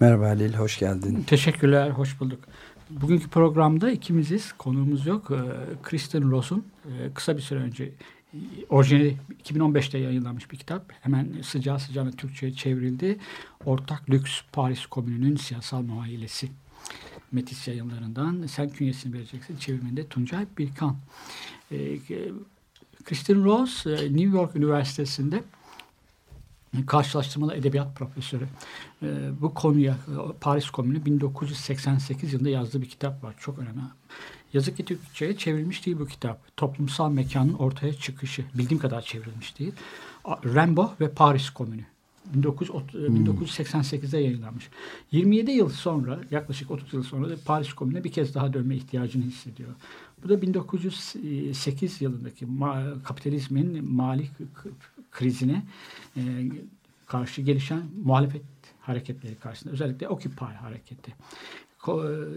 Merhaba Halil, hoş geldin. Teşekkürler, hoş bulduk. Bugünkü programda ikimiziz, konuğumuz yok. Ee, Kristen Ross'un e, kısa bir süre önce orijinali 2015'te yayınlanmış bir kitap. Hemen sıcağı sıcağına Türkçe'ye çevrildi. Ortak Lüks Paris Komünü'nün siyasal muayilesi. Metis yayınlarından. Sen künyesini vereceksin. Çevirmende Tuncay Bilkan. Ee, Kristen Ross e, New York Üniversitesi'nde karşılaştırmalı edebiyat profesörü. E, bu konuya Paris Komünü 1988 yılında yazdığı bir kitap var. Çok önemli. Yazık ki Türkçe'ye çevrilmiş değil bu kitap. Toplumsal mekanın ortaya çıkışı. Bildiğim kadar çevrilmiş değil. Rambo ve Paris Komünü. 1988'de hmm. yayınlanmış. 27 yıl sonra, yaklaşık 30 yıl sonra da Paris Komünü'ne bir kez daha dönme ihtiyacını hissediyor. Bu da 1908 yılındaki ma kapitalizmin mali krizine e, karşı gelişen muhalefet hareketleri karşısında özellikle Occupy hareketi. E,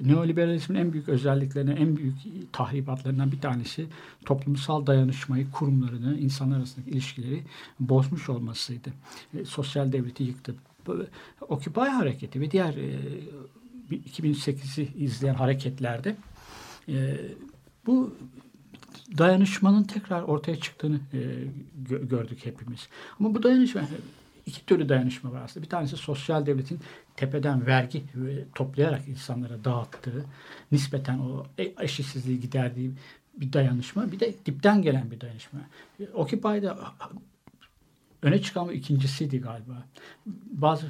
neoliberalizmin en büyük özelliklerinden, en büyük tahribatlarından bir tanesi toplumsal dayanışmayı, kurumlarını, insanlar arasındaki ilişkileri bozmuş olmasıydı. E, sosyal devleti yıktı. Occupy hareketi ve diğer e, 2008'i izleyen hareketlerde e, bu dayanışmanın tekrar ortaya çıktığını e, gö gördük hepimiz. Ama bu dayanışma iki türlü dayanışma var aslında. Bir tanesi sosyal devletin tepeden vergi e, toplayarak insanlara dağıttığı, nispeten o e, eşitsizliği giderdiği bir dayanışma. Bir de dipten gelen bir dayanışma. Occupy'da öne çıkan ikincisiydi galiba. Bazı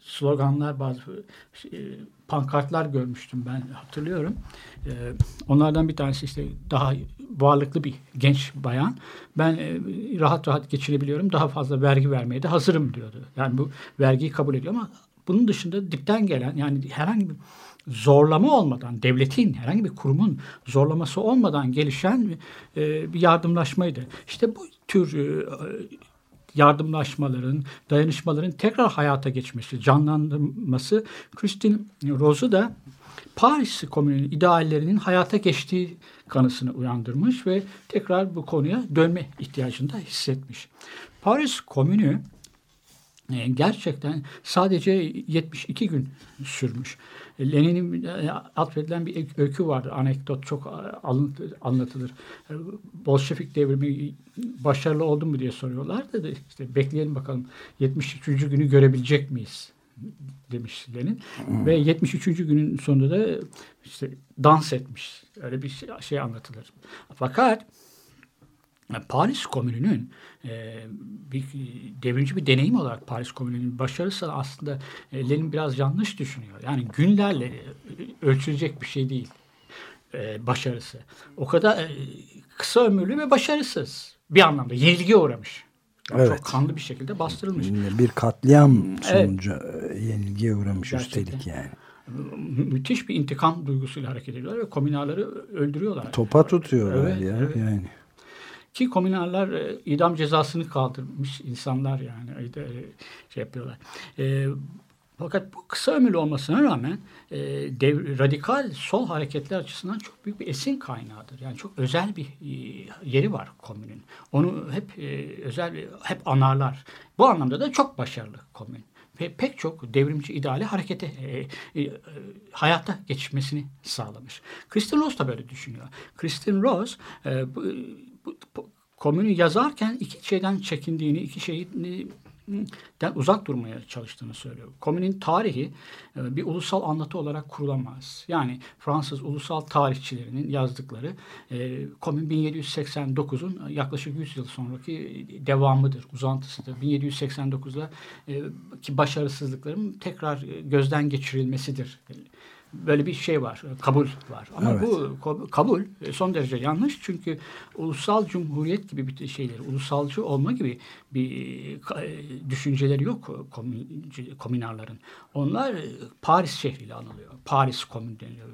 sloganlar, bazı e, pankartlar görmüştüm ben hatırlıyorum. E, onlardan bir tanesi işte daha varlıklı bir genç bayan. Ben e, rahat rahat geçirebiliyorum. Daha fazla vergi vermeye de hazırım diyordu. Yani bu vergiyi kabul ediyor ama bunun dışında dipten gelen yani herhangi bir zorlama olmadan, devletin, herhangi bir kurumun zorlaması olmadan gelişen bir yardımlaşmaydı. İşte bu tür yardımlaşmaların, dayanışmaların tekrar hayata geçmesi, canlandırması Christine Rose'u da Paris Komünü'nün ideallerinin hayata geçtiği kanısını uyandırmış ve tekrar bu konuya dönme ihtiyacını da hissetmiş. Paris Komünü e, gerçekten sadece 72 gün sürmüş. Lenin'in e, atfedilen bir öykü vardır. Anekdot çok e, anlatılır. Bolşevik devrimi başarılı oldu mu diye soruyorlar da işte bekleyelim bakalım 73. günü görebilecek miyiz demiş Lenin. Hmm. Ve 73. günün sonunda da işte dans etmiş. Öyle bir şey, şey anlatılır. Fakat Paris Komünü'nün e, bir devrimci bir deneyim olarak Paris Komünü'nün başarısı aslında e, Lenin biraz yanlış düşünüyor. Yani günlerle e, ölçülecek bir şey değil e, başarısı. O kadar e, kısa ömürlü ve başarısız bir anlamda yenilgiye uğramış. Yani evet. Çok kanlı bir şekilde bastırılmış. Bir katliam sonucu evet. yenilgiye uğramış Gerçekten. üstelik yani müthiş bir intikam duygusuyla hareket ediyorlar ve komünarları öldürüyorlar. Topa tutuyorlar evet, ya evet. yani. Ki komünarlar e, idam cezasını kaldırmış insanlar yani e, şey yapıyorlar. E, fakat bu kısa ömürlü olmasına rağmen e, dev, radikal sol hareketler açısından çok büyük bir esin kaynağıdır. Yani çok özel bir e, yeri var komünün. Onu hep e, özel hep anarlar. Bu anlamda da çok başarılı komün ve pek çok devrimci ideali harekete e, e, e, hayata geçmesini sağlamış. Kristin Ross da böyle düşünüyor. Kristin Ross e, bu, bu, komünü yazarken iki şeyden çekindiğini, iki şeyden uzak durmaya çalıştığını söylüyor. Komünün tarihi e, bir ulusal anlatı olarak kurulamaz. Yani Fransız ulusal tarihçilerinin yazdıkları e, komün 1789'un yaklaşık 100 yıl sonraki devamıdır, uzantısıdır. 1789'da e, ki başarısızlıkların tekrar gözden geçirilmesidir böyle bir şey var, kabul var. Ama Evet. bu kabul son derece yanlış çünkü ulusal cumhuriyet gibi bir şeyleri, ulusalcı olma gibi bir düşünceleri yok komün, komünarların. Onlar Paris şehriyle anılıyor. Paris komün deniyor.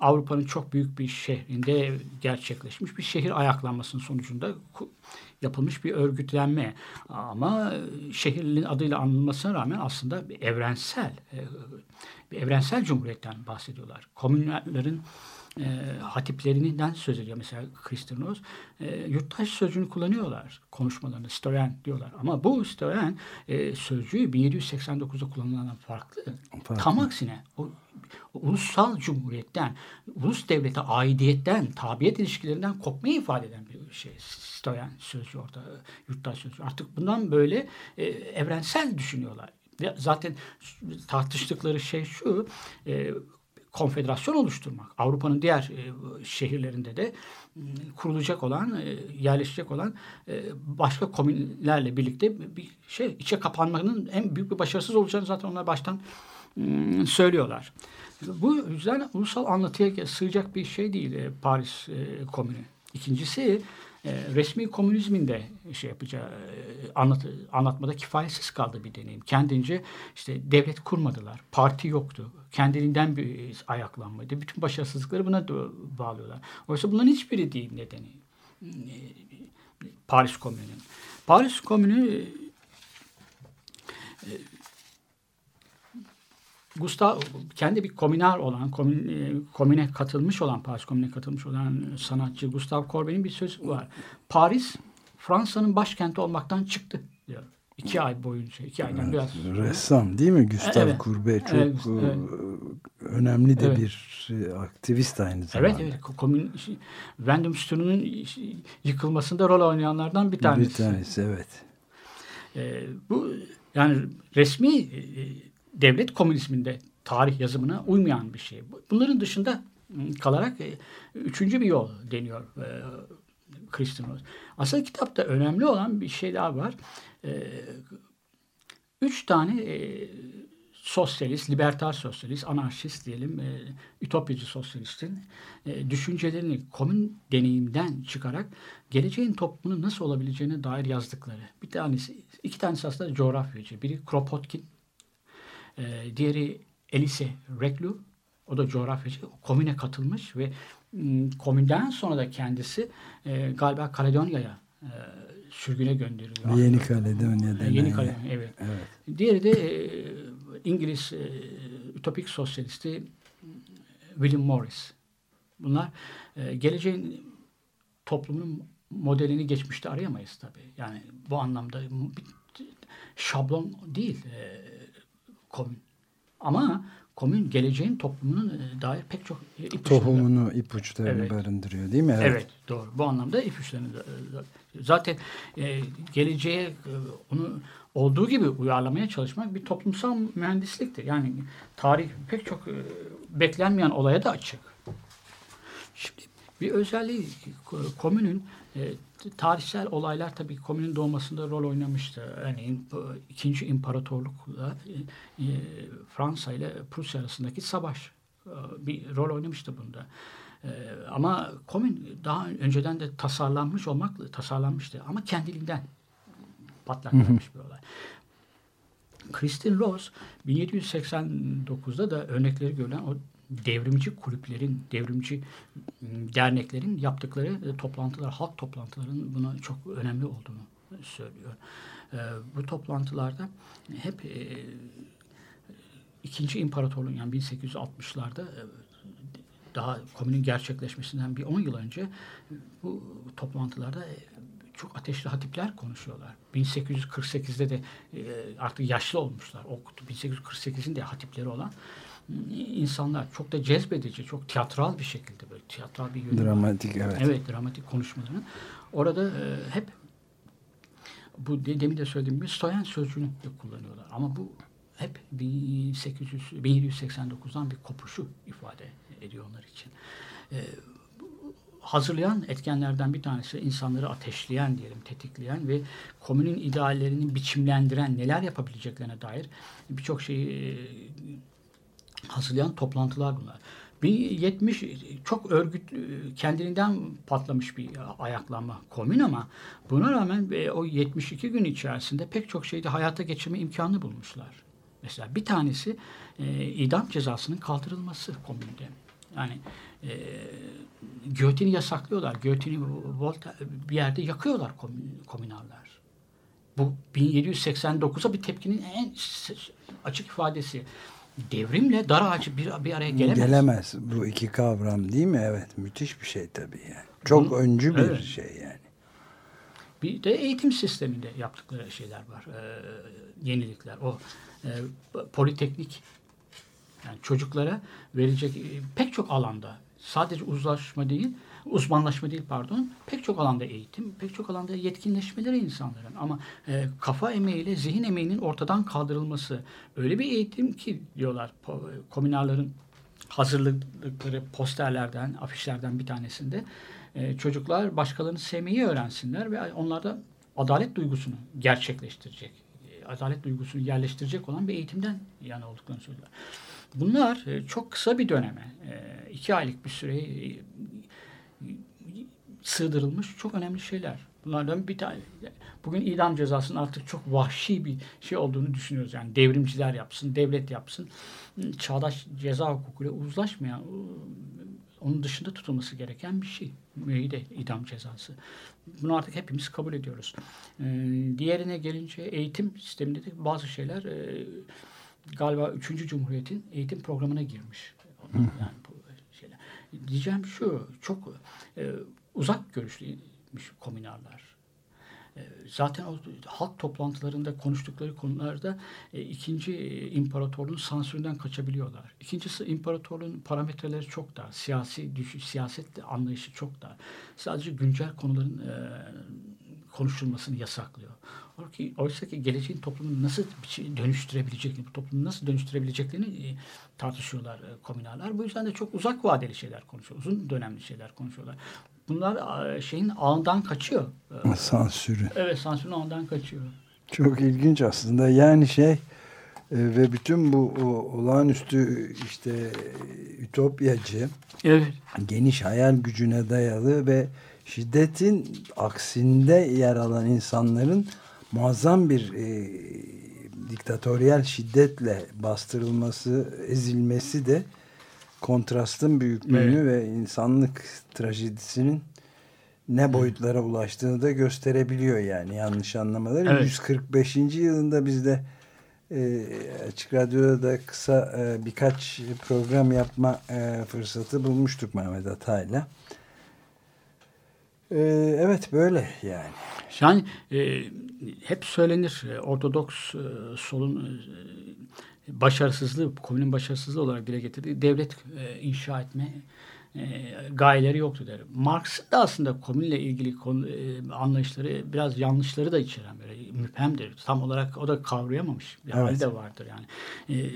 Avrupa'nın çok büyük bir şehrinde gerçekleşmiş bir şehir ayaklanmasının sonucunda yapılmış bir örgütlenme. Ama şehrin adıyla anılmasına rağmen aslında evrensel bir evrensel cumhuriyetten bahsediyorlar. Komünlerin e, hatiplerinden söz ediyor. Mesela Kristin e, yurttaş sözcüğünü kullanıyorlar konuşmalarında. Stoyan diyorlar. Ama bu Stoyan e, sözcüğü 1789'da kullanılan farklı. farklı. Tam aksine o, o ulusal cumhuriyetten, ulus devlete aidiyetten, tabiyet ilişkilerinden kopmayı ifade eden bir şey. Stoyan sözcüğü orada, yurttaş sözcüğü. Artık bundan böyle e, evrensel düşünüyorlar. Zaten tartıştıkları şey şu, e, konfederasyon oluşturmak. Avrupa'nın diğer e, şehirlerinde de kurulacak olan, e, yerleşecek olan başka komünlerle birlikte bir şey içe kapanmanın en büyük bir başarısız olacağını zaten onlar baştan söylüyorlar. Bu yüzden ulusal anlatıya sığacak bir şey değil Paris Komünü. İkincisi resmi komünizmin de şey yapacağı e, anlat, anlatmada kifayetsiz kaldı bir deneyim. Kendince işte devlet kurmadılar. Parti yoktu. Kendiliğinden bir ayaklanmaydı. Bütün başarısızlıkları buna bağlıyorlar. Oysa bunların hiçbiri değil nedeni. E, Paris Komünü'nün. Paris Komünü Gustav kendi bir komüner olan, komün, e, komüne katılmış olan, Paris komüne katılmış olan sanatçı Gustav Courbet'in bir sözü var. Paris Fransa'nın başkenti olmaktan çıktı diyor. İki ay boyunca, iki aydan evet, biraz. Ressam değil mi Gustav evet, Courbet? Çok evet, evet. önemli de evet. bir e, aktivist aynı zamanda. Evet, evet. Komün, Wendelstein'in yıkılmasında rol oynayanlardan bir tanesi. Bir tanesi, evet. Ee, bu yani resmi devlet komünizminde tarih yazımına uymayan bir şey. Bunların dışında kalarak e, üçüncü bir yol deniyor e, Kristin Rose. Aslında kitapta önemli olan bir şey daha var. E, üç tane e, sosyalist, libertar sosyalist, anarşist diyelim, e, ütopyacı sosyalistin e, düşüncelerini komün deneyimden çıkarak geleceğin toplumunun nasıl olabileceğine dair yazdıkları. Bir tanesi, iki tanesi aslında coğrafyacı. Biri Kropotkin, e, diğeri Elise Reklu. O da coğrafyacı. Komüne katılmış ve m, komünden sonra da kendisi e, galiba Kaledonya'ya e, sürgüne gönderiliyor. Yeni Kaledonya'da. Yeni Kaledonya, evet. evet. Diğeri de e, İngiliz e, ütopik sosyalisti William Morris. Bunlar e, geleceğin toplumunun modelini geçmişte arayamayız tabii. Yani bu anlamda şablon değil. E, komün. Ama komün geleceğin toplumunun e, dair pek çok ipuçlarını tohumunu, ipuçlarını evet. barındırıyor değil mi? Evet. evet, doğru. Bu anlamda ipuçlarını e, zaten e, geleceğe e, onu olduğu gibi uyarlamaya çalışmak bir toplumsal mühendisliktir. Yani tarih pek çok e, beklenmeyen olaya da açık. Şimdi bir özelliği komünün e, tarihsel olaylar tabii komünün doğmasında rol oynamıştı. Bu ikinci imparatorlukla e, e, Fransa ile Prusya arasındaki savaş e, bir rol oynamıştı bunda. Ama komün daha önceden de tasarlanmış olmakla tasarlanmıştı ama kendiliğinden patlatılmış bir olay. Christine Rose 1789'da da örnekleri görülen o devrimci kulüplerin, devrimci derneklerin yaptıkları e, toplantılar, halk toplantılarının buna çok önemli olduğunu söylüyor. E, bu toplantılarda hep e, ikinci imparatorluğun yani 1860'larda daha komünün gerçekleşmesinden bir 10 yıl önce bu toplantılarda çok ateşli hatipler konuşuyorlar. 1848'de de artık yaşlı olmuşlar. O 1848'in de hatipleri olan insanlar çok da cezbedici, çok tiyatral bir şekilde böyle tiyatral bir yönü Dramatik var. evet. Evet, dramatik konuşmalarını. Orada e, hep bu de, demin de söylediğim gibi Stoyan sözcüğünü kullanıyorlar. Ama bu hep 1800, 1789'dan bir kopuşu ifade ediyor onlar için. E, hazırlayan etkenlerden bir tanesi insanları ateşleyen diyelim, tetikleyen ve komünün ideallerini biçimlendiren, neler yapabileceklerine dair birçok şeyi hazırlayan toplantılar bunlar. 1070 çok örgüt kendiliğinden patlamış bir ayaklanma komün ama buna rağmen o 72 gün içerisinde pek çok şeyde hayata geçirme imkanı bulmuşlar. Mesela bir tanesi e, idam cezasının kaldırılması komünde. Yani e, giyotini yasaklıyorlar. Giyotini volta, bir yerde yakıyorlar komünarlar. Bu 1789'a bir tepkinin en açık ifadesi devrimle dar ağacı bir, bir araya gelemez. Gelemez. Bu iki kavram değil mi? Evet. Müthiş bir şey tabii yani. Çok Bunu, öncü bir evet. şey yani. Bir de eğitim sisteminde yaptıkları şeyler var. E, yenilikler. O e, politeknik yani çocuklara verecek e, pek çok alanda sadece uzlaşma değil, uzmanlaşma değil pardon, pek çok alanda eğitim, pek çok alanda yetkinleşmeleri insanların. Ama e, kafa emeğiyle zihin emeğinin ortadan kaldırılması. Öyle bir eğitim ki diyorlar komünalların hazırlıkları posterlerden, afişlerden bir tanesinde. E, çocuklar başkalarını sevmeyi öğrensinler ve onlarda adalet duygusunu gerçekleştirecek, e, adalet duygusunu yerleştirecek olan bir eğitimden yana olduklarını söylüyorlar. Bunlar e, çok kısa bir döneme, e, iki aylık bir süreyi sığdırılmış çok önemli şeyler. Bunlardan bir tane. Bugün idam cezasının artık çok vahşi bir şey olduğunu düşünüyoruz. Yani devrimciler yapsın, devlet yapsın. Çağdaş ceza hukukuyla uzlaşmayan, onun dışında tutulması gereken bir şey. Müeyyide idam cezası. Bunu artık hepimiz kabul ediyoruz. Ee, diğerine gelince eğitim sisteminde de bazı şeyler e, galiba 3. Cumhuriyet'in eğitim programına girmiş. Yani bu. Diyeceğim şu, çok e, uzak görüşlüymüş komünarlar. E, zaten o halk toplantılarında konuştukları konularda e, ikinci imparatorluğun sansüründen kaçabiliyorlar. İkincisi imparatorluğun parametreleri çok dar. Siyasi düşüş, siyaset anlayışı çok dar. Sadece güncel konuların e, konuşulmasını yasaklıyor. Oysa ki geleceğin toplumunu nasıl şey dönüştürebileceklerini, bu toplumu nasıl dönüştürebileceklerini e, tartışıyorlar e, komünallar. Bu yüzden de çok uzak vadeli şeyler konuşuyor. Uzun dönemli şeyler konuşuyorlar. Bunlar şeyin ağından kaçıyor. E, Sansürü. Evet sansürün ağından kaçıyor. Çok ilginç aslında. Yani şey ve bütün bu o, olağanüstü işte ütopyacı evet. geniş hayal gücüne dayalı ve şiddetin aksinde yer alan insanların muazzam bir e, diktatöryel şiddetle bastırılması, ezilmesi de kontrastın büyüklüğünü evet. ve insanlık trajedisinin ne boyutlara ulaştığını da gösterebiliyor yani yanlış anlamaları. Evet. 145. yılında bizde e, Açık Radyo'da da kısa e, birkaç program yapma e, fırsatı bulmuştuk Mehmet Atay'la. E, evet böyle yani. Yani e, hep söylenir e, Ortodoks e, solun e, başarısızlığı, komünün başarısızlığı olarak dile getirdiği devlet e, inşa etme e, gayeleri yoktu der. Marx da aslında komünle ilgili konu, e, anlayışları biraz yanlışları da içeren böyle müphemdir. Tam olarak o da kavrayamamış bir evet. hali de vardır yani. E,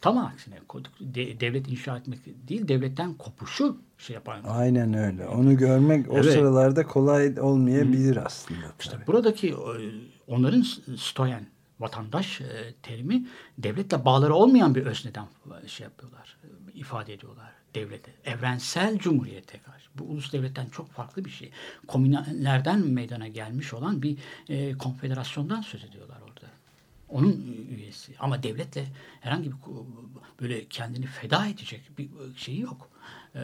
tam aksine de, devlet inşa etmek değil devletten kopuşu şey yapan. Aynen öyle. Onu görmek o evet. sıralarda kolay olmayabilir Hı. aslında. Tabii. İşte buradaki onların stoyen vatandaş terimi devletle bağları olmayan bir özneden şey yapıyorlar, ifade ediyorlar devlete, evrensel cumhuriyete karşı. Bu ulus devletten çok farklı bir şey. Komünlerden meydana gelmiş olan bir e, konfederasyondan söz ediyorlar orada. Onun üyesi. Ama devletle herhangi bir böyle kendini feda edecek bir şeyi yok. E,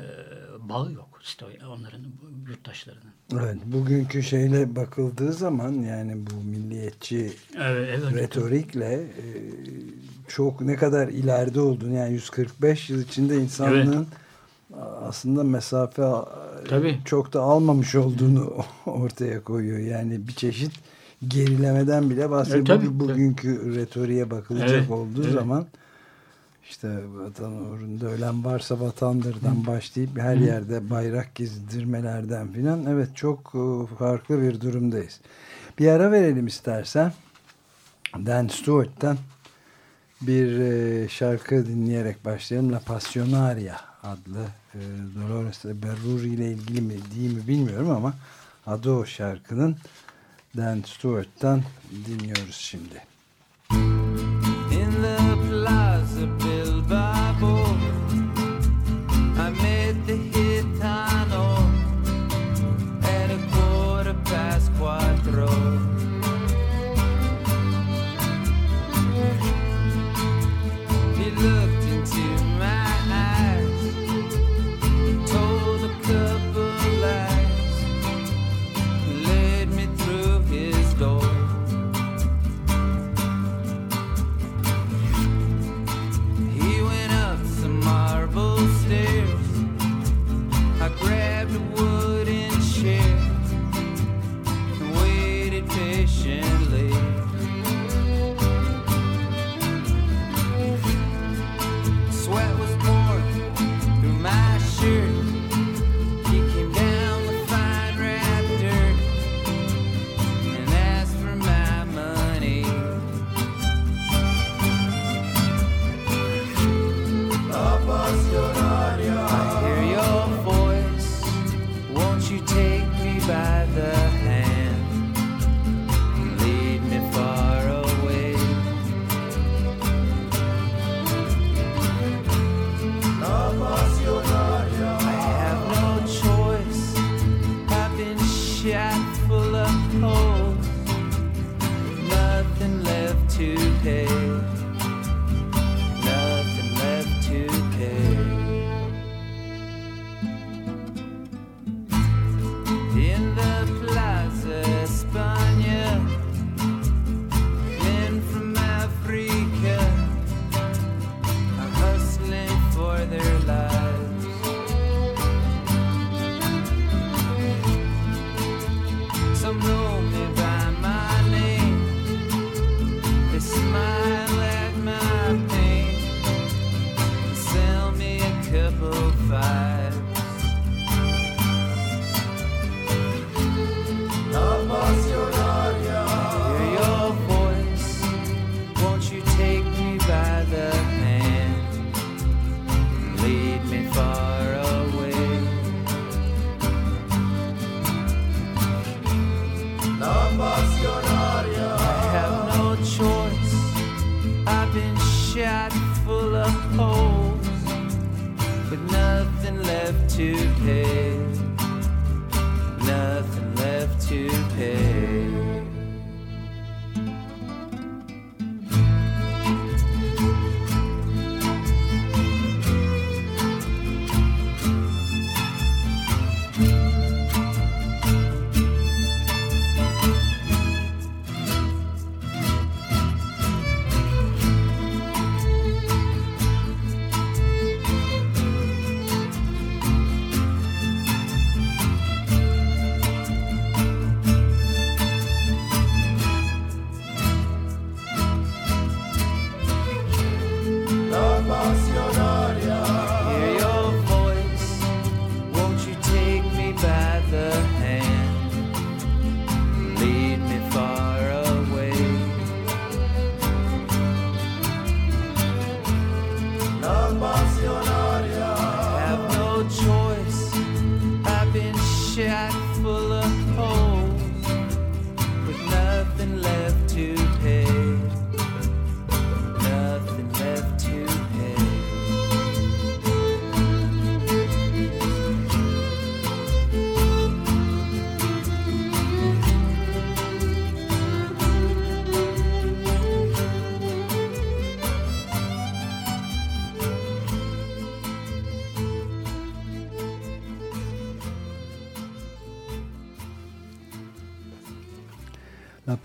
bağı yok onların yurttaşlarının. Evet, bugünkü şeyle bakıldığı zaman yani bu milliyetçi evet, evet, retorikle e, çok ne kadar ileride olduğunu yani 145 yıl içinde insanlığın evet aslında mesafe Tabii. çok da almamış olduğunu ortaya koyuyor. Yani bir çeşit gerilemeden bile bahsediyor. Evet, tabii, Bugünkü tabii. retoriğe bakılacak evet, olduğu evet. zaman işte vatan uğrunda ölen varsa vatandırdan başlayıp her yerde bayrak gezdirmelerden filan evet çok e, farklı bir durumdayız. Bir ara verelim istersen. Dan Stewart'tan bir e, şarkı dinleyerek başlayalım. La Passionaria adlı e, Dolores Berruri ile ilgili mi değil mi bilmiyorum ama adı o şarkının Dan Stewart'tan dinliyoruz şimdi.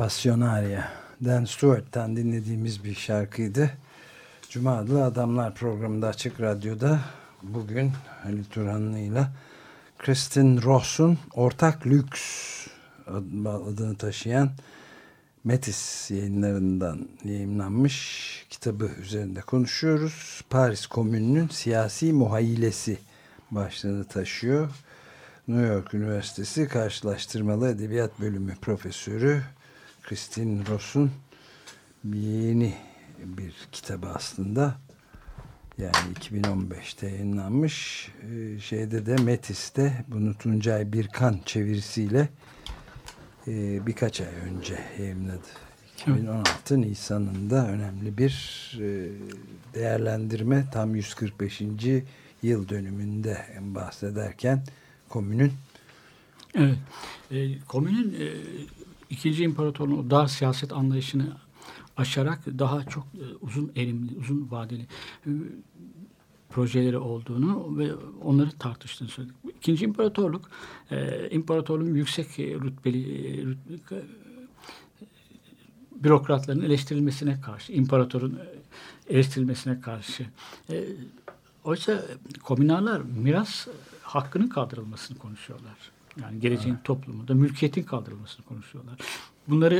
Passionaria. Dan Stewart'tan dinlediğimiz bir şarkıydı. Cuma adlı Adamlar programında Açık Radyo'da bugün Halil Turhanlı ile Kristin Ross'un Ortak Lüks adını taşıyan Metis yayınlarından yayınlanmış kitabı üzerinde konuşuyoruz. Paris Komünü'nün siyasi muhayyilesi başlığını taşıyor. New York Üniversitesi Karşılaştırmalı Edebiyat Bölümü Profesörü Christine Ross'un yeni bir kitabı aslında. Yani 2015'te yayınlanmış. Ee, şeyde de Metis'te bunu Tuncay Birkan çevirisiyle e, birkaç ay önce yayınladı. 2016 Nisan'ında önemli bir e, değerlendirme tam 145. yıl dönümünde bahsederken komünün Evet. E, komünün e, İkinci İmparatorluğun dar siyaset anlayışını aşarak daha çok e, uzun erimli, uzun vadeli e, projeleri olduğunu ve onları tartıştığını söyledik. İkinci İmparatorluk, e, imparatorluğun yüksek rütbeli rütbe, bürokratların eleştirilmesine karşı, imparatorun eleştirilmesine karşı. E, oysa komünarlar miras hakkının kaldırılmasını konuşuyorlar. Yani geleceğin evet. toplumunda mülkiyetin kaldırılmasını konuşuyorlar. Bunları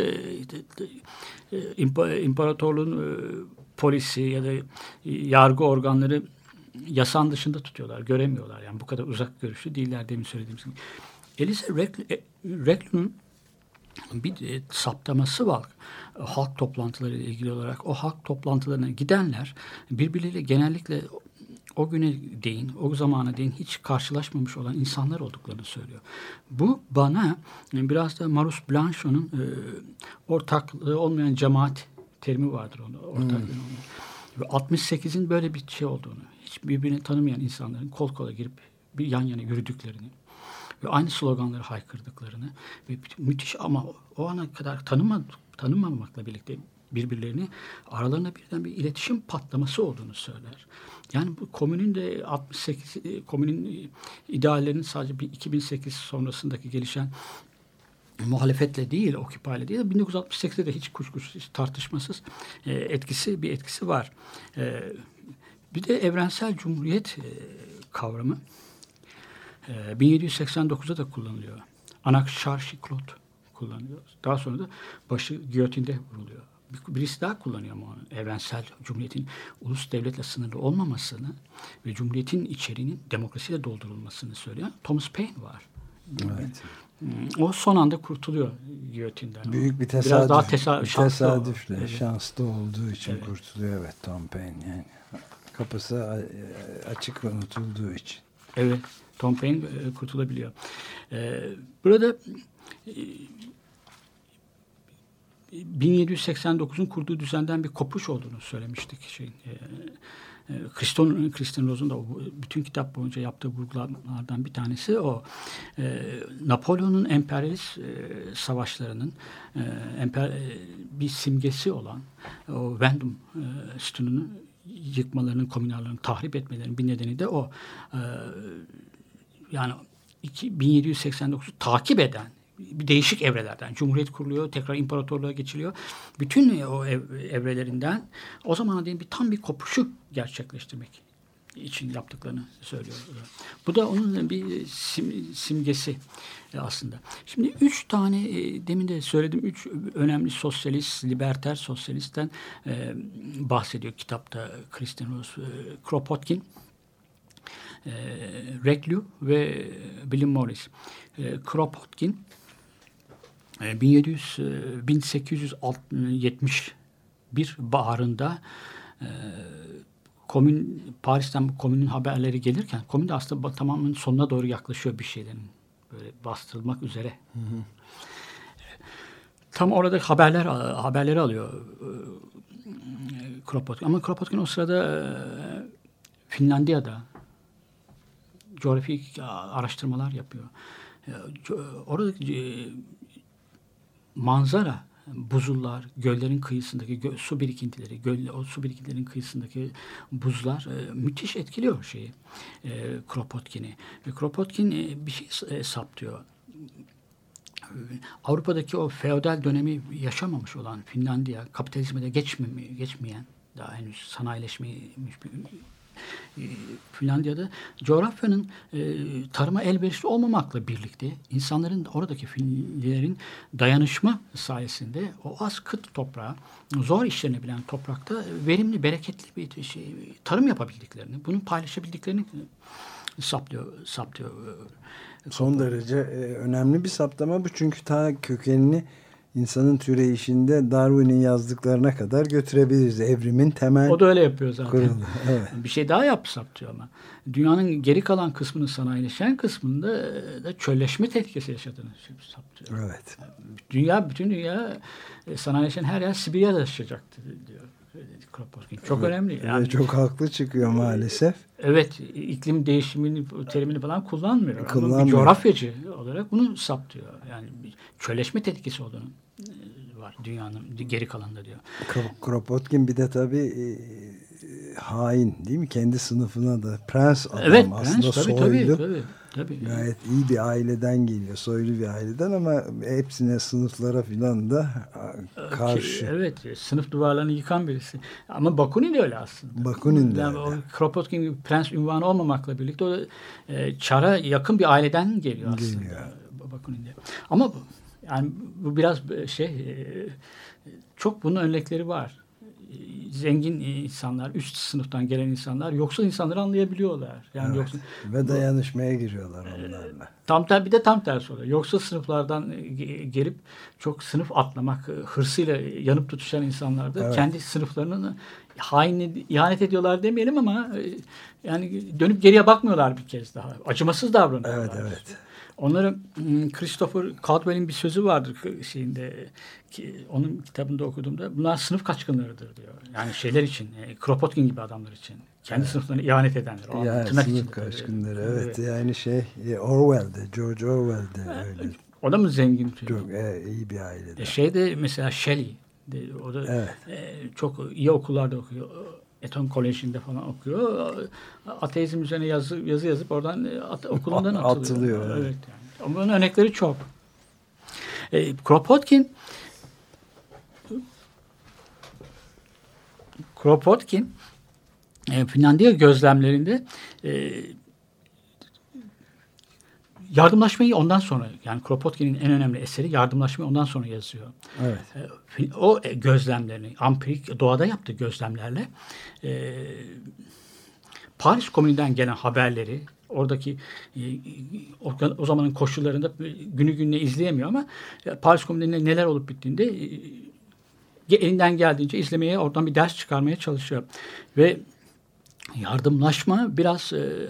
e, e, imparatorluğun e, polisi ya da yargı organları yasan dışında tutuyorlar. Göremiyorlar. Yani bu kadar uzak görüşlü değiller demin söylediğimiz gibi. Elisa Reclun'un bir saptaması var. Halk toplantıları ile ilgili olarak o halk toplantılarına gidenler birbirleriyle genellikle o güne değin, o zamana değin hiç karşılaşmamış olan insanlar olduklarını söylüyor. Bu bana biraz da Marus Blanchot'un e, ortaklığı olmayan cemaat terimi vardır onu. Ortak hmm. Ve 68'in böyle bir şey olduğunu, hiç birbirini tanımayan insanların kol kola girip bir yan yana yürüdüklerini ve aynı sloganları haykırdıklarını ve müthiş ama o ana kadar tanımadık, tanımamakla birlikte birbirlerini aralarında birden bir iletişim patlaması olduğunu söyler. Yani bu komünün de 68 e, komünün ideallerinin sadece bir 2008 sonrasındaki gelişen muhalefetle değil, Occupy ile değil, 1968'de de hiç kuşkusuz, tartışmasız e, etkisi bir etkisi var. E, bir de evrensel cumhuriyet e, kavramı e, 1789'da da kullanılıyor. Anakşar Şiklot kullanılıyor. Daha sonra da başı giyotinde vuruluyor. Birisi daha kullanıyor onu? Evrensel cumhuriyetin ulus devletle sınırlı olmamasını ve cumhuriyetin içeriğinin demokrasiyle doldurulmasını söylüyor. Thomas Paine var. Evet. O son anda kurtuluyor giyotinden. Büyük bir tesadüf. Biraz daha tesa şanslı tesadüfle, evet. şanslı olduğu için evet. kurtuluyor evet Tom Paine yani. Kapısı açık unutulduğu için. Evet. Tom Paine e, kurtulabiliyor. E, burada 1789'un e, kurduğu düzenden bir kopuş olduğunu söylemiştik. Şeyin, Kriston, Kristin Rose'un da bütün kitap boyunca yaptığı vurgulardan bir tanesi o. Napolyon'un emperyalist savaşlarının emper, bir simgesi olan o Vendum sütununu yıkmalarının, komünallarını tahrip etmelerinin bir nedeni de o. yani 1789'u takip eden bir değişik evrelerden. Cumhuriyet kuruluyor, tekrar imparatorluğa geçiliyor. Bütün o ev, evrelerinden o zaman değil bir tam bir kopuşu gerçekleştirmek için yaptıklarını söylüyor. Bu da onun bir sim, simgesi aslında. Şimdi üç tane e, demin de söyledim üç önemli sosyalist, liberter sosyalistten e, bahsediyor kitapta Kristin Rose. E, Kropotkin, e, Reclus ve William Morris. E, Kropotkin 1700 1871 baharında e, komün Paris'ten komünün haberleri gelirken komün de aslında tamamen sonuna doğru yaklaşıyor bir şeylerin böyle bastırılmak üzere. Hı hı. Tam orada haberler haberleri alıyor e, Kropotkin. Ama Kropotkin o sırada e, Finlandiya'da coğrafi araştırmalar yapıyor. Orada manzara buzullar, göllerin kıyısındaki gö su birikintileri, göl, o su birikintilerin kıyısındaki buzlar e, müthiş etkiliyor şeyi e, Kropotkin'i. Ve Kropotkin e, bir şey e, saptıyor. Avrupa'daki o feodal dönemi yaşamamış olan Finlandiya, kapitalizme de geçmeme, geçmeyen, daha henüz sanayileşmemiş bir e, Finlandiya'da coğrafyanın e, tarıma elverişli olmamakla birlikte insanların oradaki Finlilerin dayanışma sayesinde o az kıt toprağa zor işlenebilen toprakta verimli, bereketli bir şey, tarım yapabildiklerini, bunu paylaşabildiklerini saplıyor, saplıyor. E, Son derece e, önemli bir saptama bu çünkü ta kökenini insanın türeyişinde Darwin'in yazdıklarına kadar götürebiliriz. Evrimin temel O da öyle yapıyor zaten. Kurulu. Evet. Bir şey daha yapsap diyor ama. Dünyanın geri kalan kısmını sanayileşen kısmında da çölleşme tehlikesi yaşadığını saptıyor. Evet. Dünya, bütün dünya e, sanayileşen her yer Sibirya'da yaşayacaktı diyor. Çok önemli. Yani, çok haklı çıkıyor maalesef. Evet, iklim değişimini terimini falan kullanmıyor. kullanmıyor. Ama bir coğrafyacı olarak bunu saptıyor. Yani çöleşme tehlikesi olduğunu e, var dünyanın geri kalanında diyor. Kropotkin bir de tabii e, hain değil mi? Kendi sınıfına da prens adam evet, aslında prens, tabii, soylu. Tabii, tabii. Tabii. Gayet iyi bir aileden geliyor. Soylu bir aileden ama hepsine sınıflara filan da karşı. Evet. Sınıf duvarlarını yıkan birisi. Ama Bakunin de öyle aslında. Bakunin de yani öyle. O Kropotkin prens ünvanı olmamakla birlikte o e, çara yakın bir aileden geliyor aslında. Geliyor. Bakunin'de. Ama yani bu biraz şey e, çok bunun örnekleri var zengin insanlar, üst sınıftan gelen insanlar yoksul insanları anlayabiliyorlar. Yani evet. yoksul, ve dayanışmaya giriyorlar onlarla. Tam ter, bir de tam tersi oluyor. Yoksul sınıflardan gelip çok sınıf atlamak hırsıyla yanıp tutuşan insanlar da evet. kendi sınıflarının hainli ihanet ediyorlar demeyelim ama yani dönüp geriye bakmıyorlar bir kez daha. Acımasız davranıyorlar. Evet evet. Onları hmm, Christopher Caldwell'in bir sözü vardır şeyinde ki onun kitabında okuduğumda bunlar sınıf kaçkınlarıdır diyor. Yani şeyler için, e, Kropotkin gibi adamlar için. Kendi evet. sınıflarına ihanet edenler. O yani sınıf için kaçkınları. Evet, evet. Yani şey e, Orwell'de, George Orwell'de öyle. O da mı zengin? Çok e, iyi bir ailede. E, şey de mesela Shelley O da evet. e, çok iyi okullarda okuyor. Eton Koleji'nde falan okuyor. Ateizm üzerine yazı, yazı yazıp oradan e, at, okulundan atılıyor. atılıyor. Evet. Yani. Bunun örnekleri çok. E, Kropotkin Kropotkin e, Finlandiya gözlemlerinde e, yardımlaşmayı ondan sonra yani Kropotkin'in en önemli eseri yardımlaşmayı ondan sonra yazıyor. Evet. E, o gözlemlerini ampirik doğada yaptığı gözlemlerle e, Paris Komünü'nden gelen haberleri oradaki e, o, o zamanın koşullarında günü gününe izleyemiyor ama Paris Komünü'nde neler olup bittiğinde e, elinden geldiğince izlemeye oradan bir ders çıkarmaya çalışıyor. Ve yardımlaşma biraz e,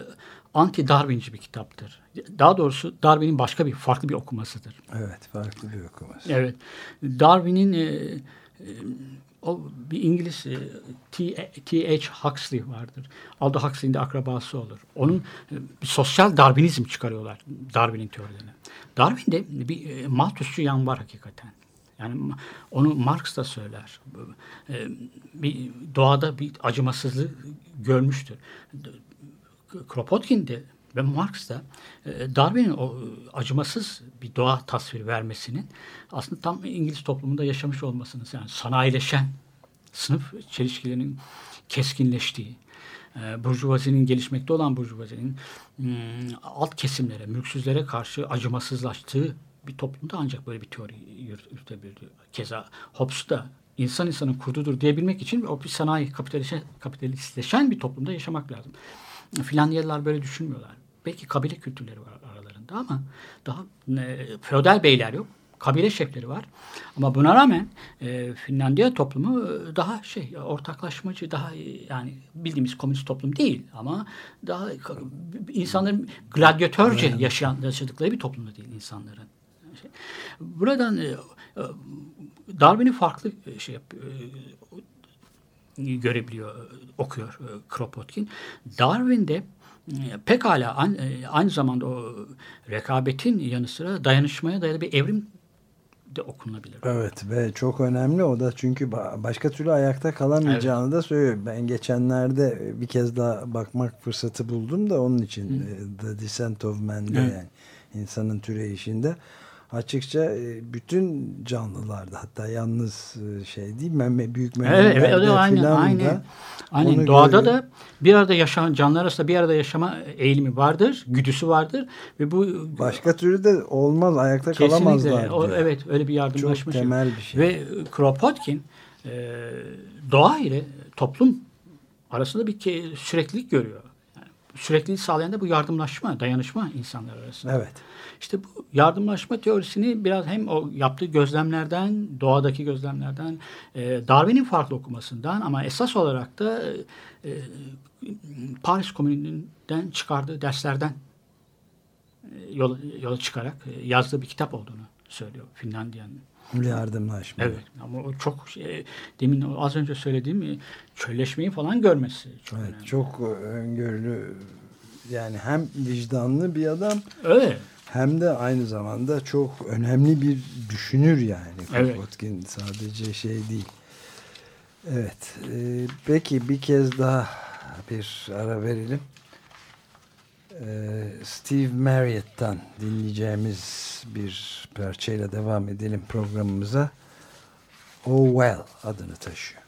anti-Darwinci bir kitaptır. Daha doğrusu Darwin'in başka bir farklı bir okumasıdır. Evet, farklı bir okuması. Evet. Darwin'in e, e, o bir İngiliz e, T.H. Huxley vardır. Aldous Huxley'in de akrabası olur. Onun e, bir sosyal Darwinizm çıkarıyorlar Darwin'in teorilerini. Darwin'de bir e, Malthusçu yan var hakikaten. Yani onu Marx da söyler. Bir doğada bir acımasızlığı görmüştür. Kropotkin'de ve Marx da e, Darwin'in o acımasız bir doğa tasvir vermesinin aslında tam İngiliz toplumunda yaşamış olmasını yani sanayileşen sınıf çelişkilerinin keskinleştiği, e, burjuvazinin gelişmekte olan burjuvazinin hmm, alt kesimlere, mülksüzlere karşı acımasızlaştığı bir toplumda ancak böyle bir teori yürütebildi. Keza Hobbes da insan insanın kurdudur diyebilmek için o bir sanayi kapitalistleşen bir toplumda yaşamak lazım. Finlandiyalılar böyle düşünmüyorlar. Belki kabile kültürleri var aralarında ama daha e, feodal beyler yok. Kabile şefleri var. Ama buna rağmen e, Finlandiya toplumu e, daha şey ortaklaşmacı, daha e, yani bildiğimiz komünist toplum değil ama daha insanların gladyatörce yaşayan yaşadıkları bir toplumda değil insanların. Buradan e, Darwin'i farklı şey yapıyor görebiliyor, okuyor Kropotkin. Darwin'de pekala aynı zamanda o rekabetin yanı sıra dayanışmaya dayalı bir evrim de okunabilir. Evet ve çok önemli o da çünkü başka türlü ayakta kalamayacağını evet. da söylüyor. Ben geçenlerde bir kez daha bakmak fırsatı buldum da onun için Hı. The Descent of Man'de evet. yani insanın türeyişinde açıkça e, bütün canlılarda hatta yalnız e, şey değil meme büyük memelerde evet, evet, aynen, aynen. aynen. doğada görüyor. da bir arada yaşayan canlılar arasında bir arada yaşama eğilimi vardır, güdüsü vardır ve bu başka türlü de olmaz ayakta kalamazlar. O, evet öyle bir yardımlaşma. Çok temel bir şey. Ve Kropotkin e, doğa ile toplum arasında bir süreklilik görüyor. Sürekliliği sağlayan da bu yardımlaşma, dayanışma insanlar arasında. Evet. İşte bu yardımlaşma teorisini biraz hem o yaptığı gözlemlerden, doğadaki gözlemlerden, e, Darwin'in farklı okumasından ama esas olarak da e, Paris Komünü'nden çıkardığı derslerden e, yola, yola çıkarak e, yazdığı bir kitap olduğunu söylüyor Finlandiya'nın. Yardımlaşma. Evet ama o çok şey, demin az önce söylediğim çölleşmeyi falan görmesi çok evet, önemli. Çok öngörülü yani hem vicdanlı bir adam. Evet hem de aynı zamanda çok önemli bir düşünür yani. Evet. Kropotkin sadece şey değil. Evet. E, peki bir kez daha bir ara verelim. E, Steve Marriott'tan dinleyeceğimiz bir parçayla devam edelim programımıza. Oh Well adını taşıyor.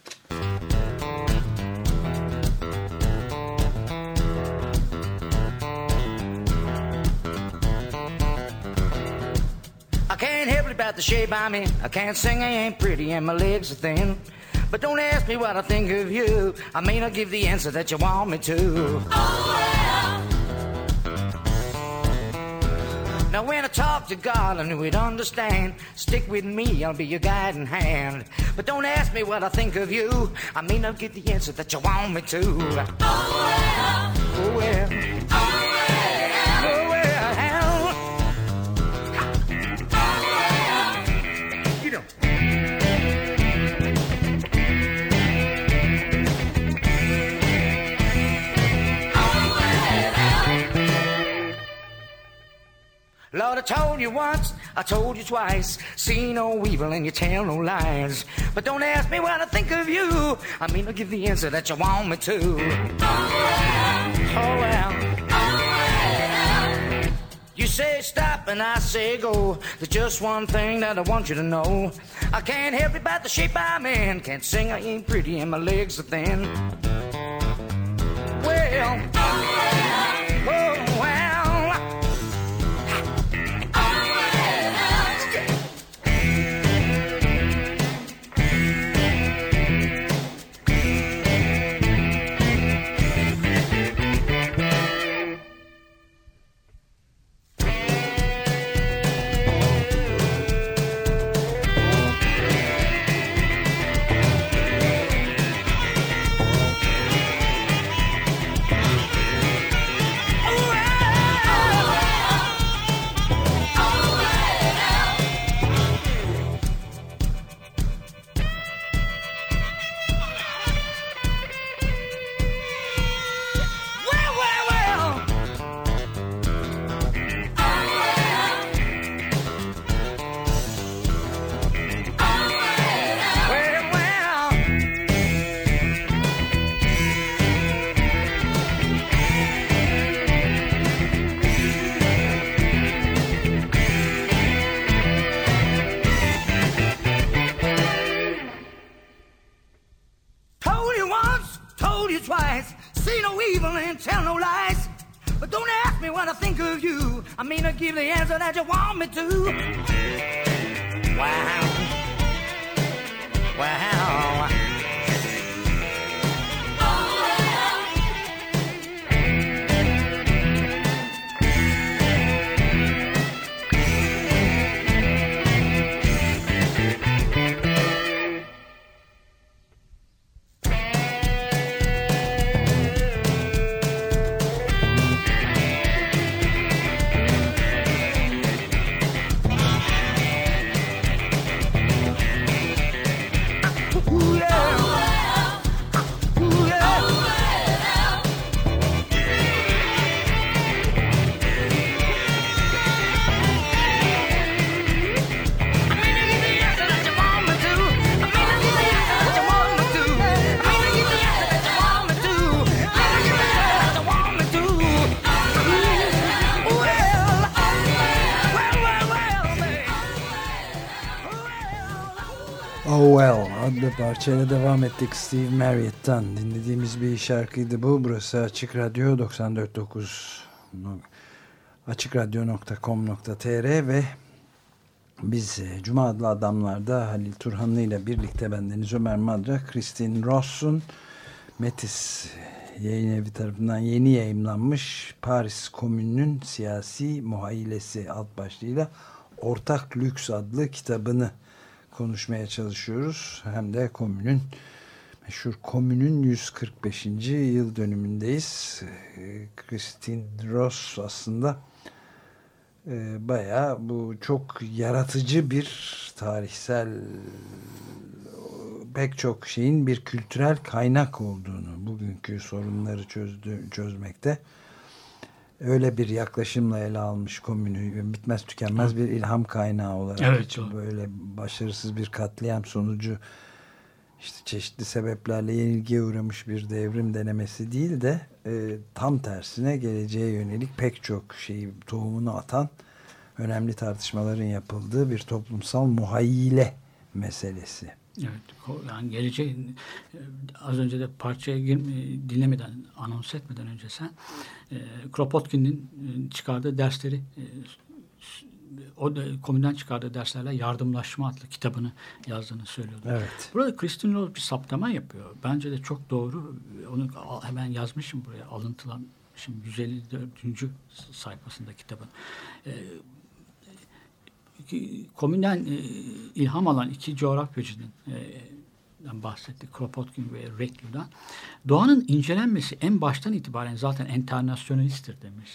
about the shape I'm in. I can't sing, I ain't pretty, and my legs are thin. But don't ask me what I think of you. I may not give the answer that you want me to. Oh, well. Now, when I talk to God, I knew He'd understand. Stick with me, I'll be your guiding hand. But don't ask me what I think of you. I may not get the answer that you want me to. Oh, well. Oh, well. Oh, Lord, I told you once I told you twice, see no evil and you tell no lies. But don't ask me what I think of you. I mean, I'll give the answer that you want me to. Oh well. Oh well. You say stop and I say go. There's just one thing that I want you to know. I can't help it about the shape I'm in. Can't sing, I ain't pretty, and my legs are thin. Well, oh give the answer that you want me to. Wow. Wow. Parçayla devam ettik Steve Marriott'tan dinlediğimiz bir şarkıydı bu. Burası Açık Radyo 94.9 açıkradyo.com.tr ve biz e, Cuma adlı adamlarda Halil Turhanlı ile birlikte bendeniz Ömer Madra, Kristin Ross'un Metis yayın evi tarafından yeni yayımlanmış Paris Komünü'nün siyasi muhayyilesi alt başlığıyla Ortak Lüks adlı kitabını konuşmaya çalışıyoruz. Hem de komünün meşhur komünün 145. yıl dönümündeyiz. Ee, Christine Ross aslında e, bayağı bu çok yaratıcı bir tarihsel pek çok şeyin bir kültürel kaynak olduğunu bugünkü sorunları çözdü, çözmekte öyle bir yaklaşımla ele almış komünü bitmez tükenmez bir ilham kaynağı olarak evet, o. böyle başarısız bir katliam sonucu işte çeşitli sebeplerle yenilgiye uğramış bir devrim denemesi değil de e, tam tersine geleceğe yönelik pek çok şeyi tohumunu atan önemli tartışmaların yapıldığı bir toplumsal muhayyile meselesi. Evet, yani gelecek az önce de parçaya girme, dinlemeden, anons etmeden önce sen e, Kropotkin'in e, çıkardığı dersleri e, o da komünden çıkardığı derslerle Yardımlaşma adlı kitabını yazdığını söylüyordu. Evet. Burada Kristin Rose bir saptama yapıyor. Bence de çok doğru. Onu hemen yazmışım buraya alıntılan. Şimdi 154. sayfasında kitabın. Ee, komünden e, ilham alan iki coğrafyacının e. Kropotkin ve Reclu'dan. Doğanın incelenmesi en baştan itibaren zaten enternasyonalisttir demiş.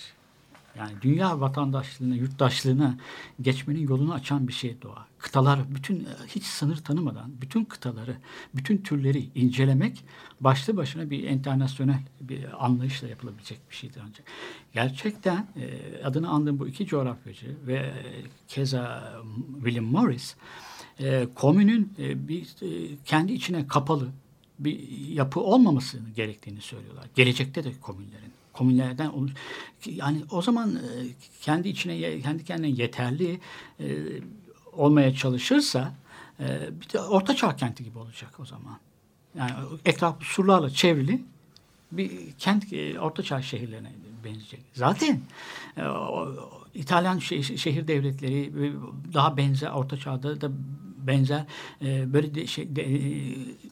Yani dünya vatandaşlığına, yurttaşlığına geçmenin yolunu açan bir şey doğa. Kıtalar bütün hiç sınır tanımadan bütün kıtaları, bütün türleri incelemek başlı başına bir internasyonel bir anlayışla yapılabilecek bir şeydir ancak. Gerçekten e, adını andığım bu iki coğrafyacı ve keza William Morris e, komünün e, bir e, kendi içine kapalı bir yapı olmaması gerektiğini söylüyorlar. Gelecekte de komünlerin komünlerden olur. Yani o zaman e, kendi içine kendi kendine yeterli e, olmaya çalışırsa e, bir de orta çağ kenti gibi olacak o zaman. Yani etrafı surlarla çevrili bir kent orta çağ şehirlerine benzeyecek. Zaten İtalyan şehir devletleri daha benzer orta çağda da benzer böyle de şey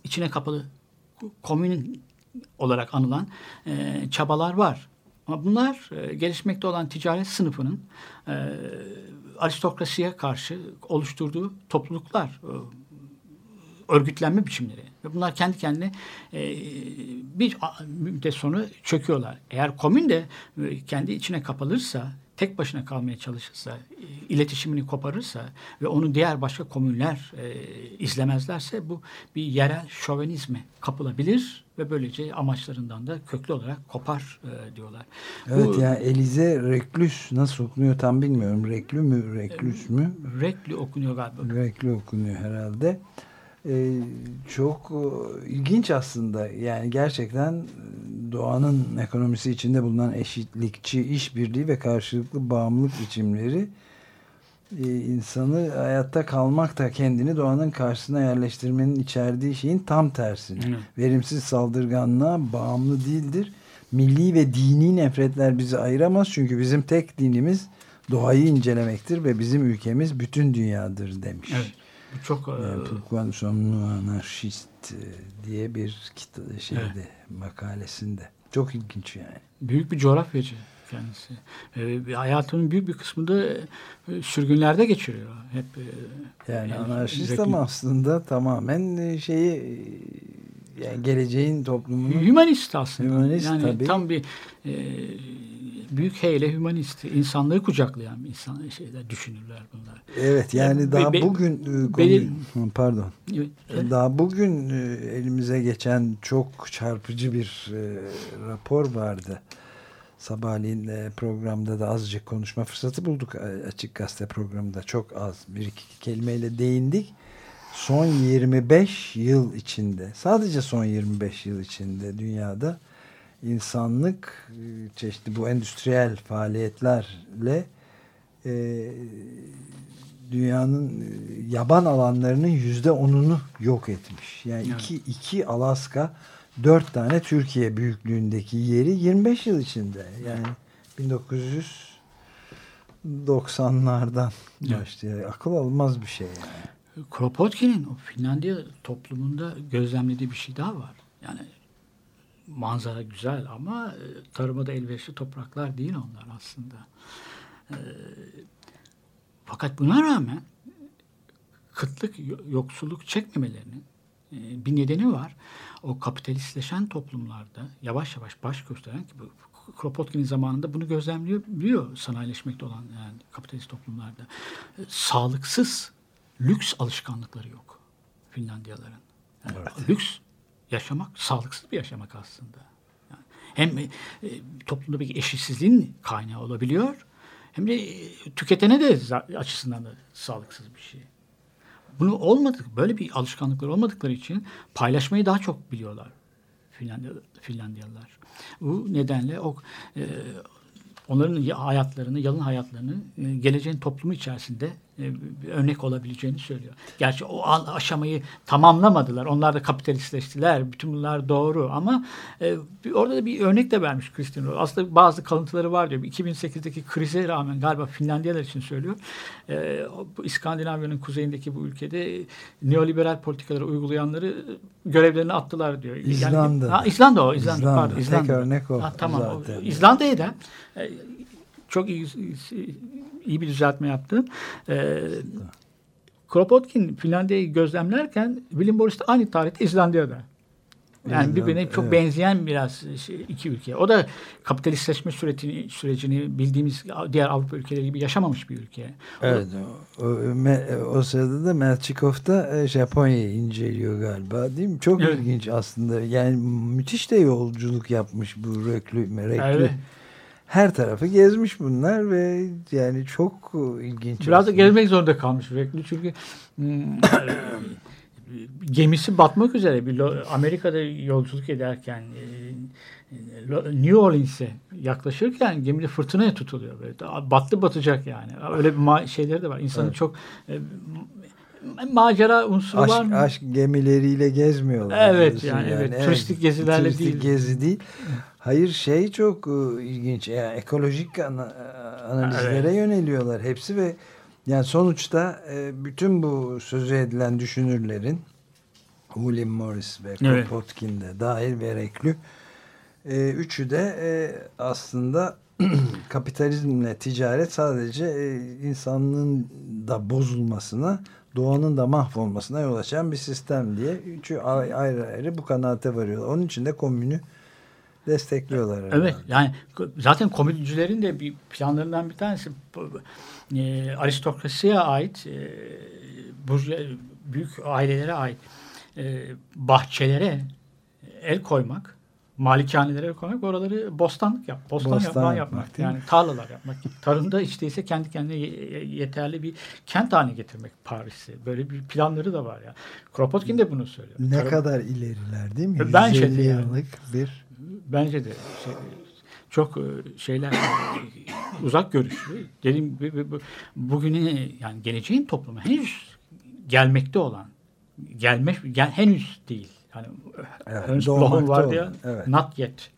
içine kapalı komün olarak anılan e, çabalar var. Ama bunlar e, gelişmekte olan ticaret sınıfının e, aristokrasiye karşı oluşturduğu topluluklar, e, örgütlenme biçimleri. Ve bunlar kendi kendine e, bir müddet sonra çöküyorlar. Eğer komün de e, kendi içine kapalırsa, tek başına kalmaya çalışırsa, e, iletişimini koparırsa ve onu diğer başka komünler e, izlemezlerse bu bir yerel şovenizme kapılabilir ve böylece amaçlarından da köklü olarak kopar e, diyorlar. Evet bu, yani Elize Reklüs nasıl okunuyor tam bilmiyorum. Reklü mü, Reklüs mü? Reklü okunuyor galiba. Reklü okunuyor herhalde. Ee, çok e, ilginç aslında. Yani gerçekten doğanın ekonomisi içinde bulunan eşitlikçi işbirliği ve karşılıklı bağımlılık biçimleri e, insanı hayatta kalmak da kendini doğanın karşısına yerleştirmenin içerdiği şeyin tam tersini. Hı. Verimsiz saldırganlığa bağımlı değildir. Milli ve dini nefretler bizi ayıramaz. Çünkü bizim tek dinimiz doğayı incelemektir ve bizim ülkemiz bütün dünyadır demiş. Evet. Çok... Yani, Pourquoi nous sommes anarchist diye bir şeyde evet. makalesinde. Çok ilginç yani. Büyük bir coğrafyacı kendisi. E, hayatının büyük bir kısmını e, sürgünlerde geçiriyor. Hep e, yani, yani anarşist ama aslında tamamen e, şeyi e, yani geleceğin toplumunu hümanist aslında. Hümanist yani tabii. tam bir e, büyük heyle hümanist, insanlığı kucaklayan insan şeyler düşünürler bunlar. Evet yani be, daha be, bugün e, belir, pardon. Evet. Daha bugün elimize geçen çok çarpıcı bir e, rapor vardı. Sabahleyin e, programda da azıcık konuşma fırsatı bulduk. E, Açık Gazete programında çok az bir iki kelimeyle değindik. Son 25 yıl içinde, sadece son 25 yıl içinde dünyada insanlık e, çeşitli bu endüstriyel faaliyetlerle e, dünyanın yaban alanlarının yüzde onunu yok etmiş. Yani evet. iki, iki Alaska dört tane Türkiye büyüklüğündeki yeri 25 yıl içinde. Yani 1990'lardan evet. başlıyor. Akıl almaz bir şey yani. Kropotkin'in o Finlandiya toplumunda gözlemlediği bir şey daha var. Yani manzara güzel ama e, tarıma da elverişli topraklar değil onlar aslında. E, fakat buna rağmen kıtlık, yoksulluk çekmemelerinin e, bir nedeni var o kapitalistleşen toplumlarda yavaş yavaş baş gösteren ki bu Kropotkin'in zamanında bunu gözlemliyor sanayileşmekte olan yani kapitalist toplumlarda. E, sağlıksız lüks alışkanlıkları yok Finlandiyalıların. Yani evet. Lüks yaşamak sağlıksız bir yaşamak aslında. Yani hem e, toplumda bir eşitsizliğin kaynağı olabiliyor hem de e, tüketene de açısından da sağlıksız bir şey. Bunu olmadık, böyle bir alışkanlıkları olmadıkları için paylaşmayı daha çok biliyorlar Finlandiyalı, Finlandiyalılar. Bu nedenle o e, onların hayatlarını, yalın hayatlarını e, geleceğin toplumu içerisinde örnek olabileceğini söylüyor. Gerçi o aşamayı tamamlamadılar. Onlar da kapitalistleştiler. Bütün bunlar doğru ama e, orada da bir örnek de vermiş Christian Rose. Aslında bazı kalıntıları var diyor. 2008'deki krize rağmen galiba Finlandiyalar için söylüyor. E, bu İskandinavya'nın kuzeyindeki bu ülkede neoliberal politikaları uygulayanları görevlerini attılar diyor. İzlanda. Yani, ha, İzlanda o. İzlanda. İzlanda. Pardon, İzlanda. Tek örnek o. Ha, tamam. Zaten. İzlanda'ya da e, çok iyi, iyi bir düzeltme yaptın. E, Kropotkin Finlandiya'yı gözlemlerken William Boris de aynı tarihte İzlandiya'da. Yani birbirine çok evet. benzeyen biraz şey, iki ülke. O da kapitalistleşme sürecini, sürecini bildiğimiz diğer Avrupa ülkeleri gibi yaşamamış bir ülke. Evet. O, o, o sırada da Melchikov da e, Japonya'yı inceliyor galiba değil mi? Çok evet. ilginç aslında. Yani müthiş de yolculuk yapmış bu Röklü, Merekli. Evet. Her tarafı gezmiş bunlar ve yani çok ilginç. Biraz aslında. da gezmek zorunda kalmış Röklü çünkü hmm, gemisi batmak üzere bir Amerika'da yolculuk ederken e, e, New Orleans'e yaklaşırken gemide fırtınaya tutuluyor. Böyle. Battı batacak yani. Öyle bir şeyleri de var. İnsanın evet. çok e, macera unsuru aşk, var mı? Aşk gemileriyle gezmiyorlar. Evet yani, yani evet. Turistik gezilerle turistik değil. gezi değil. Hayır şey çok ilginç. Yani ekolojik analizlere evet. yöneliyorlar hepsi ve yani sonuçta e, bütün bu sözü edilen düşünürlerin William Morris ve evet. Kropotkin de dahil ve Reklü e, üçü de e, aslında kapitalizmle ticaret sadece e, insanlığın da bozulmasına doğanın da mahvolmasına yol açan bir sistem diye üçü ayrı ayrı bu kanaate varıyorlar. Onun için de komünü destekliyorlar. Herhalde. Evet yani zaten komünicilerin de bir planlarından bir tanesi e, aristokrasiye ait e, burjuva, büyük ailelere ait e, bahçelere el koymak, malikanelere koymak, oraları bostanlık yap, bostan, bostan yapmak, yapmak yani tarlalar yapmak. Tarımda işte ise kendi kendine yeterli bir kent haline getirmek Paris'i. Böyle bir planları da var ya. Kropotkin de bunu söylüyor. Ne Tarım, kadar ileriler değil mi? Bence de yani. bir Bence de şey, çok e, şeyler uzak görüşlü. Dedim bugünün yani geleceğin toplumu henüz gelmekte olan gelmek gel, henüz değil. Yani evet, henüz vardı ya evet. not yet.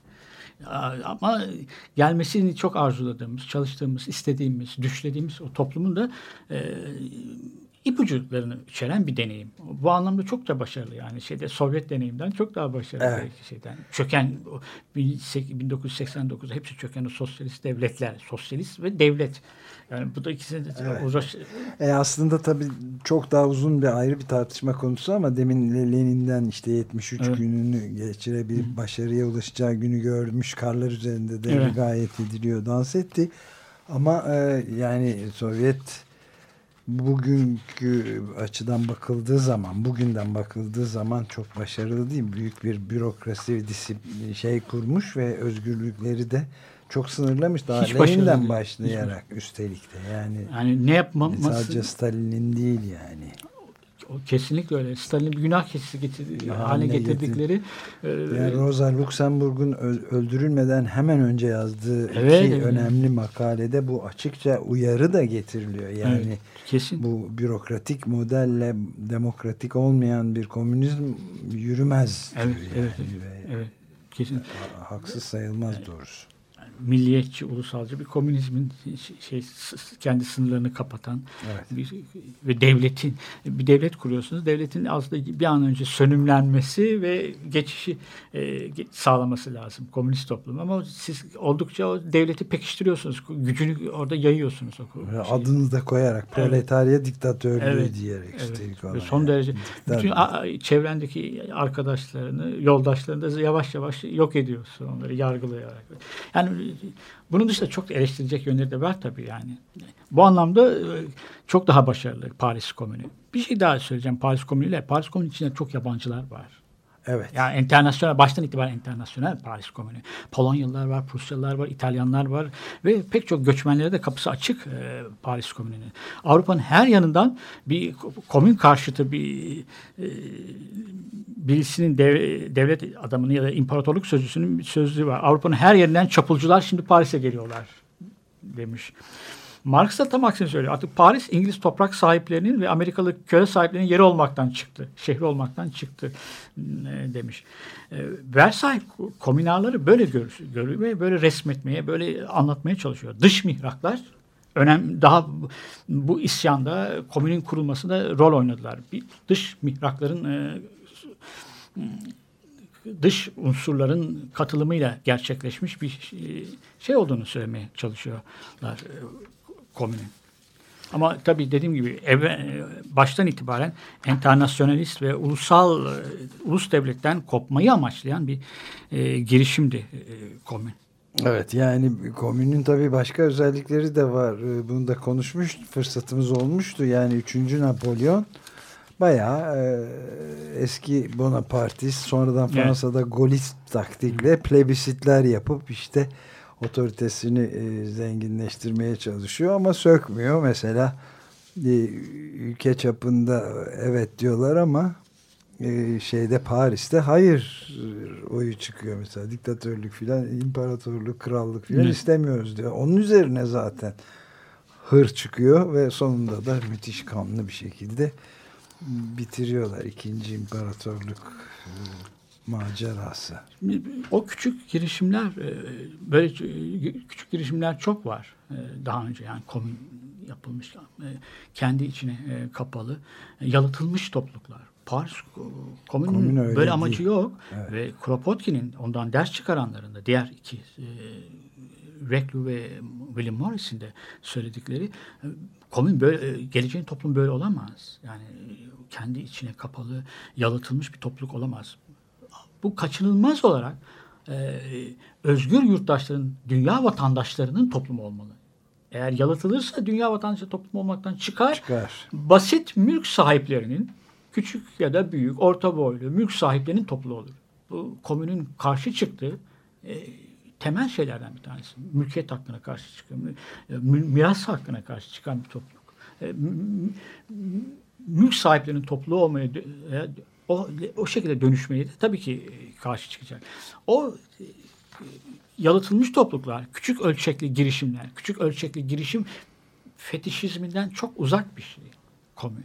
Ama gelmesini çok arzuladığımız, çalıştığımız, istediğimiz, düşlediğimiz o toplumun da e, ipuçlarını içeren bir deneyim. Bu anlamda çok da başarılı yani şeyde Sovyet deneyimden çok daha başarılı evet. şeyden. Çöken 1989 hepsi çöken o sosyalist devletler, sosyalist ve devlet. Yani bu da ikisini de evet. uğraş... E aslında tabii çok daha uzun bir ayrı bir tartışma konusu ama demin Lenin'den işte 73 evet. gününü geçirebilip başarıya ulaşacağı günü görmüş karlar üzerinde de evet. gayet ediliyor, dans etti. Ama e, yani Sovyet bugünkü açıdan bakıldığı zaman, bugünden bakıldığı zaman çok başarılı değil. Büyük bir bürokrasi disiplin şey kurmuş ve özgürlükleri de çok sınırlamış. Daha Hiç Lenin'den başlayarak üstelik de yani. Yani ne yapmaması? Sadece Stalin'in değil yani. O kesinlikle öyle. Stalin'in bir günah keçisi getir, haline getirdikleri. E, yani Rosa Luxemburg'un öldürülmeden hemen önce yazdığı evet, iki evet. önemli makalede bu açıkça uyarı da getiriliyor. Yani evet, kesin. bu bürokratik modelle demokratik olmayan bir komünizm yürümez. Evet, yani. evet, evet, evet. Kesin. Haksız sayılmaz doğrusu milliyetçi, ulusalcı bir komünizmin şey kendi sınırlarını kapatan evet. bir, ve devletin bir devlet kuruyorsunuz. Devletin aslında bir an önce sönümlenmesi ve geçişi e, sağlaması lazım komünist toplum. Ama siz oldukça o devleti pekiştiriyorsunuz. Gücünü orada yayıyorsunuz. O. Adını da koyarak proletarya evet. diktatörlüğü evet. diyerek evet. üstelik. Son yani. derece Diktatör. bütün çevrendeki arkadaşlarını, yoldaşlarını da yavaş yavaş yok ediyorsun onları yargılayarak. Yani bunun dışında çok eleştirecek yönleri de var tabii yani. Bu anlamda e, çok daha başarılı Paris Komünü. Bir şey daha söyleyeceğim Paris Komünü ile. Paris Komünü içinde çok yabancılar var. Evet. Yani internasyonel, baştan itibaren internasyonel Paris Komünü. Polonyalılar var, Prusyalılar var, İtalyanlar var ve pek çok göçmenlere de kapısı açık e, Paris Komünü'nün. Avrupa'nın her yanından bir komün karşıtı bir e, birisinin dev, devlet adamının ya da imparatorluk sözcüsünün bir sözlüğü var. Avrupa'nın her yerinden çapulcular şimdi Paris'e geliyorlar demiş. Marx da tam aksini söylüyor. Artık Paris İngiliz toprak sahiplerinin ve Amerikalı köle sahiplerinin yeri olmaktan çıktı. Şehri olmaktan çıktı e, demiş. E, Versailles komünarları böyle görür, görüyor ve böyle resmetmeye, böyle anlatmaya çalışıyor. Dış mihraklar önem daha bu isyanda komünün kurulmasında rol oynadılar. Bir dış mihrakların e, dış unsurların katılımıyla gerçekleşmiş bir şey olduğunu söylemeye çalışıyorlar komünün. Ama tabii dediğim gibi evren, baştan itibaren internasyonalist ve ulusal ulus devletten kopmayı amaçlayan bir e, girişimdi e, komün. Evet yani komünün tabii başka özellikleri de var. Ee, bunu da konuşmuş fırsatımız olmuştu. Yani 3. Napolyon bayağı e, eski Bonapartist sonradan Fransa'da evet. Gaullist taktikle plebisitler yapıp işte otoritesini e, zenginleştirmeye çalışıyor ama sökmüyor. Mesela e, ülke çapında evet diyorlar ama e, şeyde Paris'te hayır oyu çıkıyor mesela diktatörlük filan imparatorluk krallık filan istemiyoruz diyor. Onun üzerine zaten hır çıkıyor ve sonunda da müthiş kanlı bir şekilde bitiriyorlar ikinci imparatorluk macerası. O küçük girişimler e, böyle küçük girişimler çok var daha önce yani komün yapılmış kendi içine kapalı yalıtılmış topluluklar Paris Komünün böyle değil. amacı yok. Evet. Ve Kropotkin'in ondan ders çıkaranlarında diğer iki e, Reclu ve William Morris'in de söyledikleri e, komün böyle e, geleceğin toplum böyle olamaz. Yani kendi içine kapalı, yalıtılmış bir topluluk olamaz. Bu kaçınılmaz olarak e, özgür yurttaşların, dünya vatandaşlarının toplumu olmalı. Eğer yalıtılırsa dünya vatandaşı toplum olmaktan çıkar. çıkar. Basit mülk sahiplerinin küçük ya da büyük, orta boylu mülk sahiplerinin topluluğu olur. Bu komünün karşı çıktığı e, temel şeylerden bir tanesi. Mülkiyet hakkına karşı çıkan, e, miras hakkına karşı çıkan bir topluluk. E, mülk sahiplerinin topluluğu olmaya e, o, o şekilde dönüşmeyi de tabii ki karşı çıkacak. O e, yalıtılmış topluluklar, küçük ölçekli girişimler, küçük ölçekli girişim fetişizminden çok uzak bir şey komün.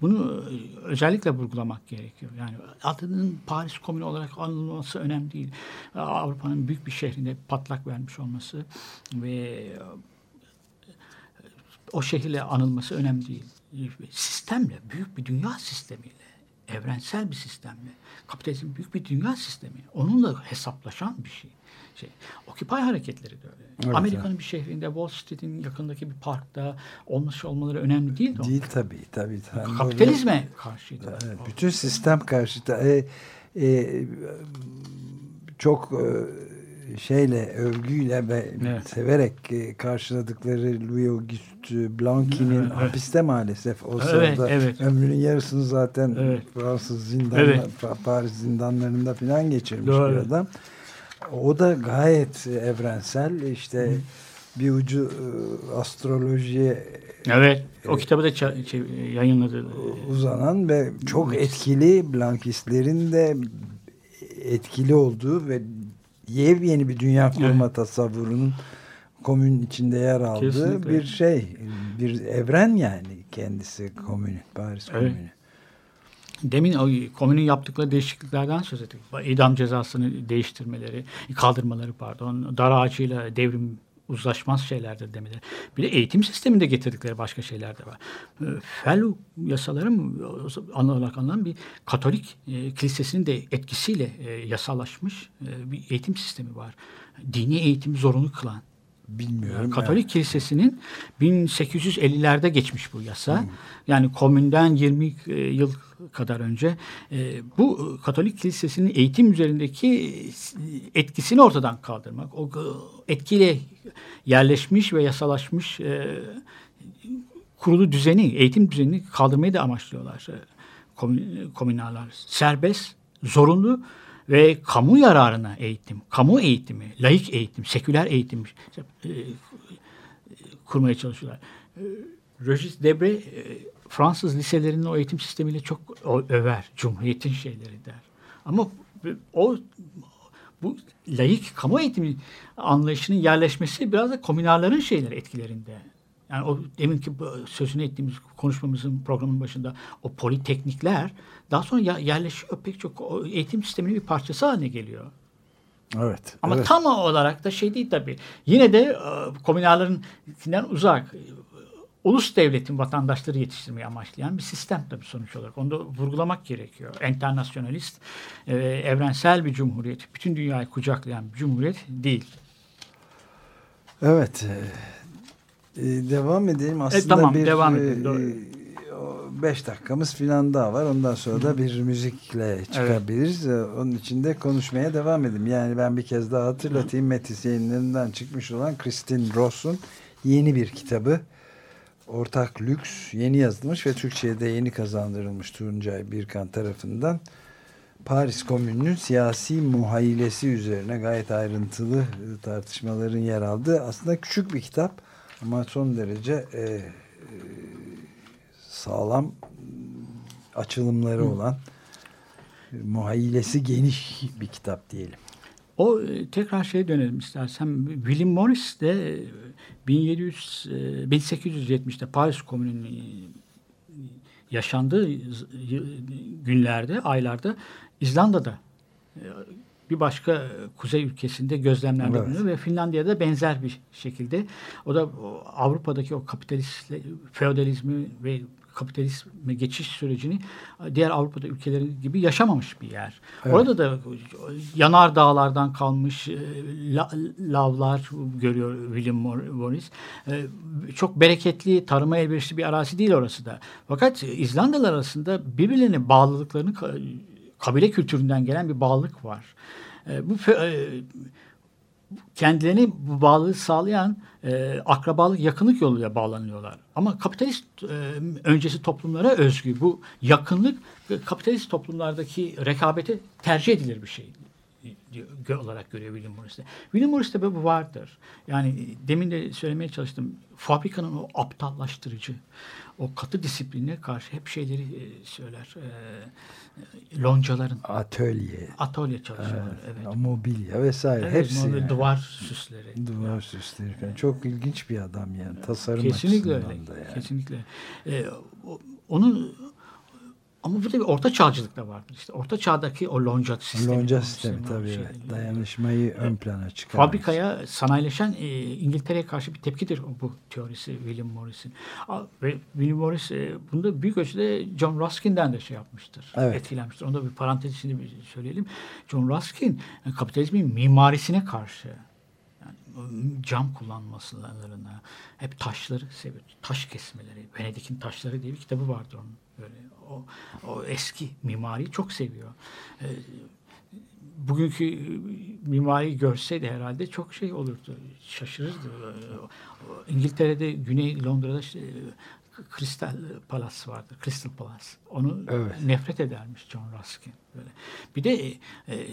Bunu e, özellikle vurgulamak gerekiyor. Yani adının Paris Komünü olarak anılması önemli değil. Avrupa'nın büyük bir şehrinde patlak vermiş olması ve e, o şehirle anılması önemli değil. Sistemle, büyük bir dünya sistemiyle, evrensel bir sistemle, kapitalizm büyük bir dünya sistemi. Onunla hesaplaşan bir şey şey. Occupy hareketleri de öyle. Evet, Amerika'nın evet. bir şehrinde Wall Street'in yakındaki bir parkta olmuş olmaları önemli değil de. Değil tabii. tabii, tabii. Kapitalizme karşıydı. Evet, bütün sistem karşıtı. E, e, çok e, şeyle övgüyle ve evet. severek e, karşıladıkları Louis Auguste Blanqui'nin evet. hapiste maalesef o sırada evet. ömrünün yarısını zaten evet. Fransız zindanlar, evet. Paris zindanlarında falan geçirmiş Doğru. bir adam. O da gayet evrensel işte Hı. bir ucu e, astrolojiye Evet. O e, kitabı da şey, yayınladı. Uzanan ve çok etkili Blankistlerin de etkili olduğu ve yeni bir dünya kurma evet. tasavvurunun komün içinde yer aldığı Kesinlikle. bir şey. Bir evren yani kendisi komünün. Paris evet. komünü. Demin o komünün yaptıkları değişikliklerden söz ettik. İdam cezasını değiştirmeleri, kaldırmaları pardon, dar ağacıyla devrim uzlaşmaz şeylerdir demeleri. Bir de eğitim sisteminde getirdikleri başka şeyler de var. Ee, Fellow yasaları mı anılarak anılan bir Katolik e, kilisesinin de etkisiyle e, yasalaşmış e, bir eğitim sistemi var. Dini eğitimi zorunlu kılan Bilmiyorum. Katolik yani. Kilisesi'nin 1850'lerde geçmiş bu yasa. Hmm. Yani komünden 20 e, yıl kadar önce e, bu Katolik Kilisesi'nin eğitim üzerindeki etkisini ortadan kaldırmak. O etkiyle yerleşmiş ve yasalaşmış e, kurulu düzeni, eğitim düzenini kaldırmayı da amaçlıyorlar. Komünallar. Serbest, zorunlu ve kamu yararına eğitim, kamu eğitimi, laik eğitim, seküler eğitim e, kurmaya çalışıyorlar. E, Regis Debre e, Fransız liselerinin o eğitim sistemiyle çok över. Cumhuriyetin şeyleri der. Ama o bu laik kamu eğitimi anlayışının yerleşmesi biraz da komünallerin şeyleri etkilerinde. Yani o deminki sözünü ettiğimiz konuşmamızın programın başında o politeknikler daha sonra yerleşiyor pek çok eğitim sisteminin bir parçası haline geliyor. Evet. Ama evet. tam olarak da şey değil tabii. Yine de e, komünallarından uzak ulus devletin vatandaşları yetiştirmeyi amaçlayan bir sistem tabii sonuç olarak. Onu da vurgulamak gerekiyor. Enternasyonalist, e, evrensel bir cumhuriyet, bütün dünyayı kucaklayan bir cumhuriyet değil. Evet. E, devam edelim. Aslında e, tamam, bir devam edelim. E, beş dakikamız filan daha var. Ondan sonra da bir müzikle çıkabiliriz. Evet. Onun için de konuşmaya devam edelim. Yani ben bir kez daha hatırlatayım. Metis yayınlarından çıkmış olan Kristin Ross'un yeni bir kitabı. Ortak Lüks yeni yazılmış ve Türkçe'ye de yeni kazandırılmış Tuncay Birkan tarafından. Paris Komünü'nün siyasi muhayyilesi üzerine gayet ayrıntılı tartışmaların yer aldığı aslında küçük bir kitap ama son derece e, e, sağlam açılımları olan muhayyilesi geniş bir kitap diyelim. O e, tekrar şeye dönelim istersen. William Morris de 1700 e, 1870'te e, Paris Komünü'nün yaşandığı günlerde, aylarda İzlanda'da bir başka kuzey ülkesinde gözlemlerde evet. ve Finlandiya'da benzer bir şekilde o da Avrupa'daki o kapitalist feodalizmi ve kapitalizme geçiş sürecini diğer Avrupa'da ülkeleri gibi yaşamamış bir yer. Evet. Orada da yanar dağlardan kalmış e, la, lavlar görüyor William Morris. E, çok bereketli, tarıma elverişli bir arazi değil orası da. Fakat İzlandalılar arasında birbirlerine bağlılıklarını kabile kültüründen gelen bir bağlılık var. E, bu kendilerini bu bağlılığı sağlayan e, akrabalık, yakınlık yoluyla bağlanıyorlar. Ama kapitalist e, öncesi toplumlara özgü bu yakınlık kapitalist toplumlardaki rekabete tercih edilir bir şey olarak görüyor William Morris'te. William Morris'te bu vardır. Yani demin de söylemeye çalıştım. Fabrikanın o aptallaştırıcı, o katı disipline karşı hep şeyleri e, söyler. E, loncaların. Atölye. Atölye çalışıyorlar. Evet. evet. Mobilya vesaire. Evet, hepsi. Mobilya, yani. Duvar süsleri. Duvar yani. süsleri. Yani. Çok ilginç bir adam yani. Tasarım Kesinlikle öyle. Yani. Kesinlikle. Ee, onun ama burada bir orta çağcılık da vardır. İşte orta çağdaki o lonca sistemi. Lonca sistemi tabii şey, evet. Dayanışmayı ön plana çıkarmış. Fabrikaya sanayileşen e, İngiltere'ye karşı bir tepkidir bu teorisi William Morris'in. Ve William Morris e, bunda büyük ölçüde John Ruskin'den de şey yapmıştır. Evet. Etkilenmiştir. Onu da bir parantez içinde bir söyleyelim. John Ruskin yani kapitalizmin mimarisine karşı cam kullanmasılarına hep taşları seviyor. Taş kesmeleri. Venedik'in taşları diye bir kitabı vardır onun. Böyle o, o eski mimariyi çok seviyor. E, bugünkü mimariyi görseydi herhalde çok şey olurdu. Şaşırırdı. İngiltere'de Güney Londra'da işte Crystal Palace vardır. Crystal Palace. Onu evet. nefret edermiş John Ruskin. Böyle. Bir de e,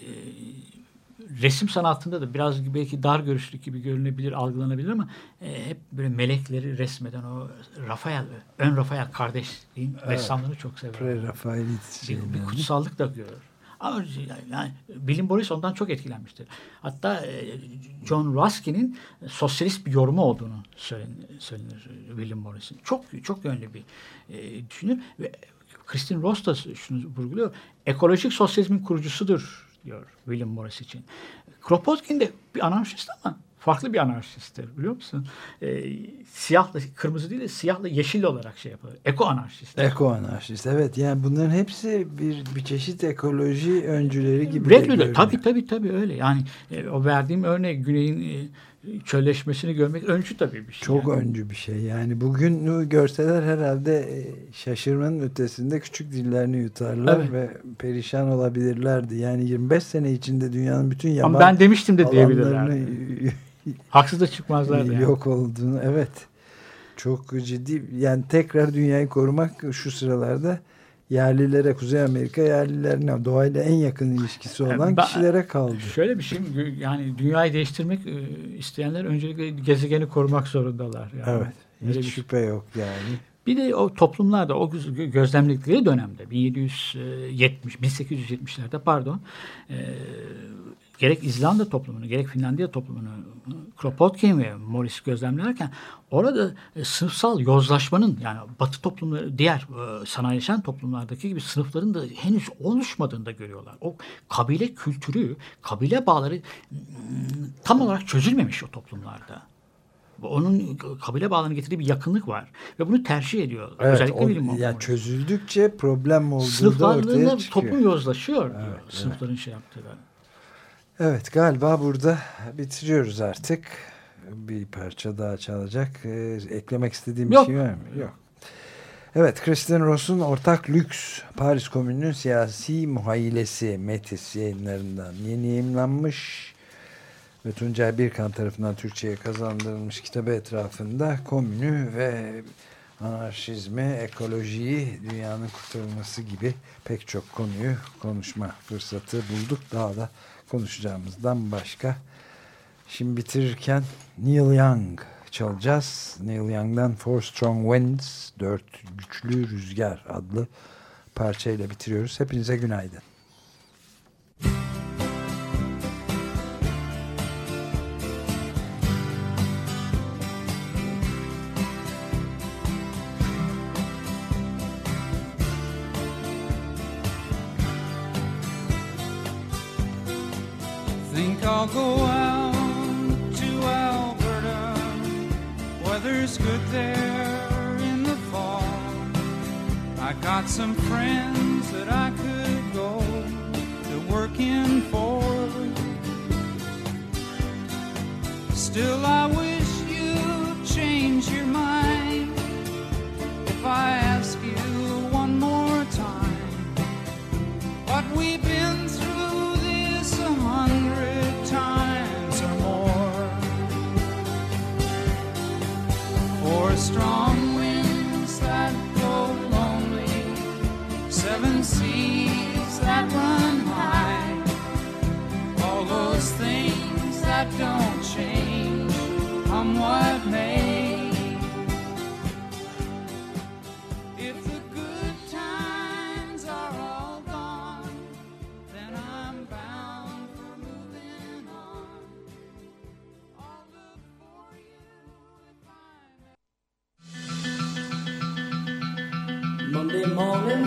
resim sanatında da biraz belki dar görüşlük gibi görünebilir, algılanabilir ama e, hep böyle melekleri resmeden o Rafael, ön Rafael kardeşliğin evet. ressamlarını çok sever. Pre-Rafaelit. Bir, bir kutsallık da görür. Ama yani Bilim Boris ondan çok etkilenmiştir. Hatta e, John Ruskin'in sosyalist bir yorumu olduğunu söylenir, William Morris'in. Çok çok yönlü bir e, düşünür ve Kristin Ross da şunu vurguluyor. Ekolojik sosyalizmin kurucusudur diyor William Morris için. Kropotkin de bir anarşist ama farklı bir anarşisttir biliyor musun? E, siyahla kırmızı değil de siyahla yeşil olarak şey yapıyor. Eko anarşist. Eko anarşist evet yani bunların hepsi bir bir çeşit ekoloji öncüleri gibi. Reglüde tabii tabii tabii öyle yani e, o verdiğim örnek Güney'in e, çölleşmesini görmek öncü tabii bir şey. Çok yani. öncü bir şey. Yani bugün görseler herhalde e, şaşırmanın ötesinde küçük dillerini yutarlar evet. ve perişan olabilirlerdi. Yani 25 sene içinde dünyanın bütün yaban Ama ben demiştim de diyebilirlerdi. Haksız da çıkmazlardı. Yani. Yok olduğunu evet. Çok ciddi yani tekrar dünyayı korumak şu sıralarda yerlilere, Kuzey Amerika yerlilerine doğayla en yakın ilişkisi olan ben, kişilere kaldı. Şöyle bir şey yani dünyayı değiştirmek e, isteyenler öncelikle gezegeni korumak zorundalar. Yani. Evet. Hiç bir şüphe yok yani. Bir de o toplumlarda o gözlemledikleri dönemde 1770 1870'lerde pardon e, gerek İzlanda toplumunu gerek Finlandiya toplumunu Kropotkin ve Morris gözlemlerken orada e, sınıfsal yozlaşmanın yani batı toplumları diğer e, sanayileşen toplumlardaki gibi sınıfların da henüz oluşmadığını da görüyorlar. O kabile kültürü, kabile bağları tam olarak çözülmemiş o toplumlarda. Onun kabile bağlarını getirdiği bir yakınlık var. Ve bunu tercih ediyor. Evet, Özellikle o, bilim yani çözüldükçe problem olduğunda ortaya çıkıyor. toplum yozlaşıyor evet, diyor. Evet. Sınıfların şey yaptığı. Evet galiba burada bitiriyoruz artık. bir parça daha çalacak. Ee, eklemek istediğim bir şey var mı? Yok. Evet, Christian Ross'un Ortak Lüks, Paris Komünü'nün siyasi muhayyilesi Metis yayınlarından yeni yayınlanmış ve Tuncay Birkan tarafından Türkçe'ye kazandırılmış kitabı etrafında komünü ve anarşizmi, ekolojiyi, dünyanın kurtarılması gibi pek çok konuyu konuşma fırsatı bulduk. Daha da konuşacağımızdan başka. Şimdi bitirirken Neil Young çalacağız. Neil Young'dan Four Strong Winds, Dört Güçlü Rüzgar adlı parçayla bitiriyoruz. Hepinize günaydın. Think I'll go out to Alberta. Weather's good there in the fall. I got some friends that I could go to work in for. Still, I wish Four strong winds that go lonely, seven seas that run high, all those things that don't change, come what may.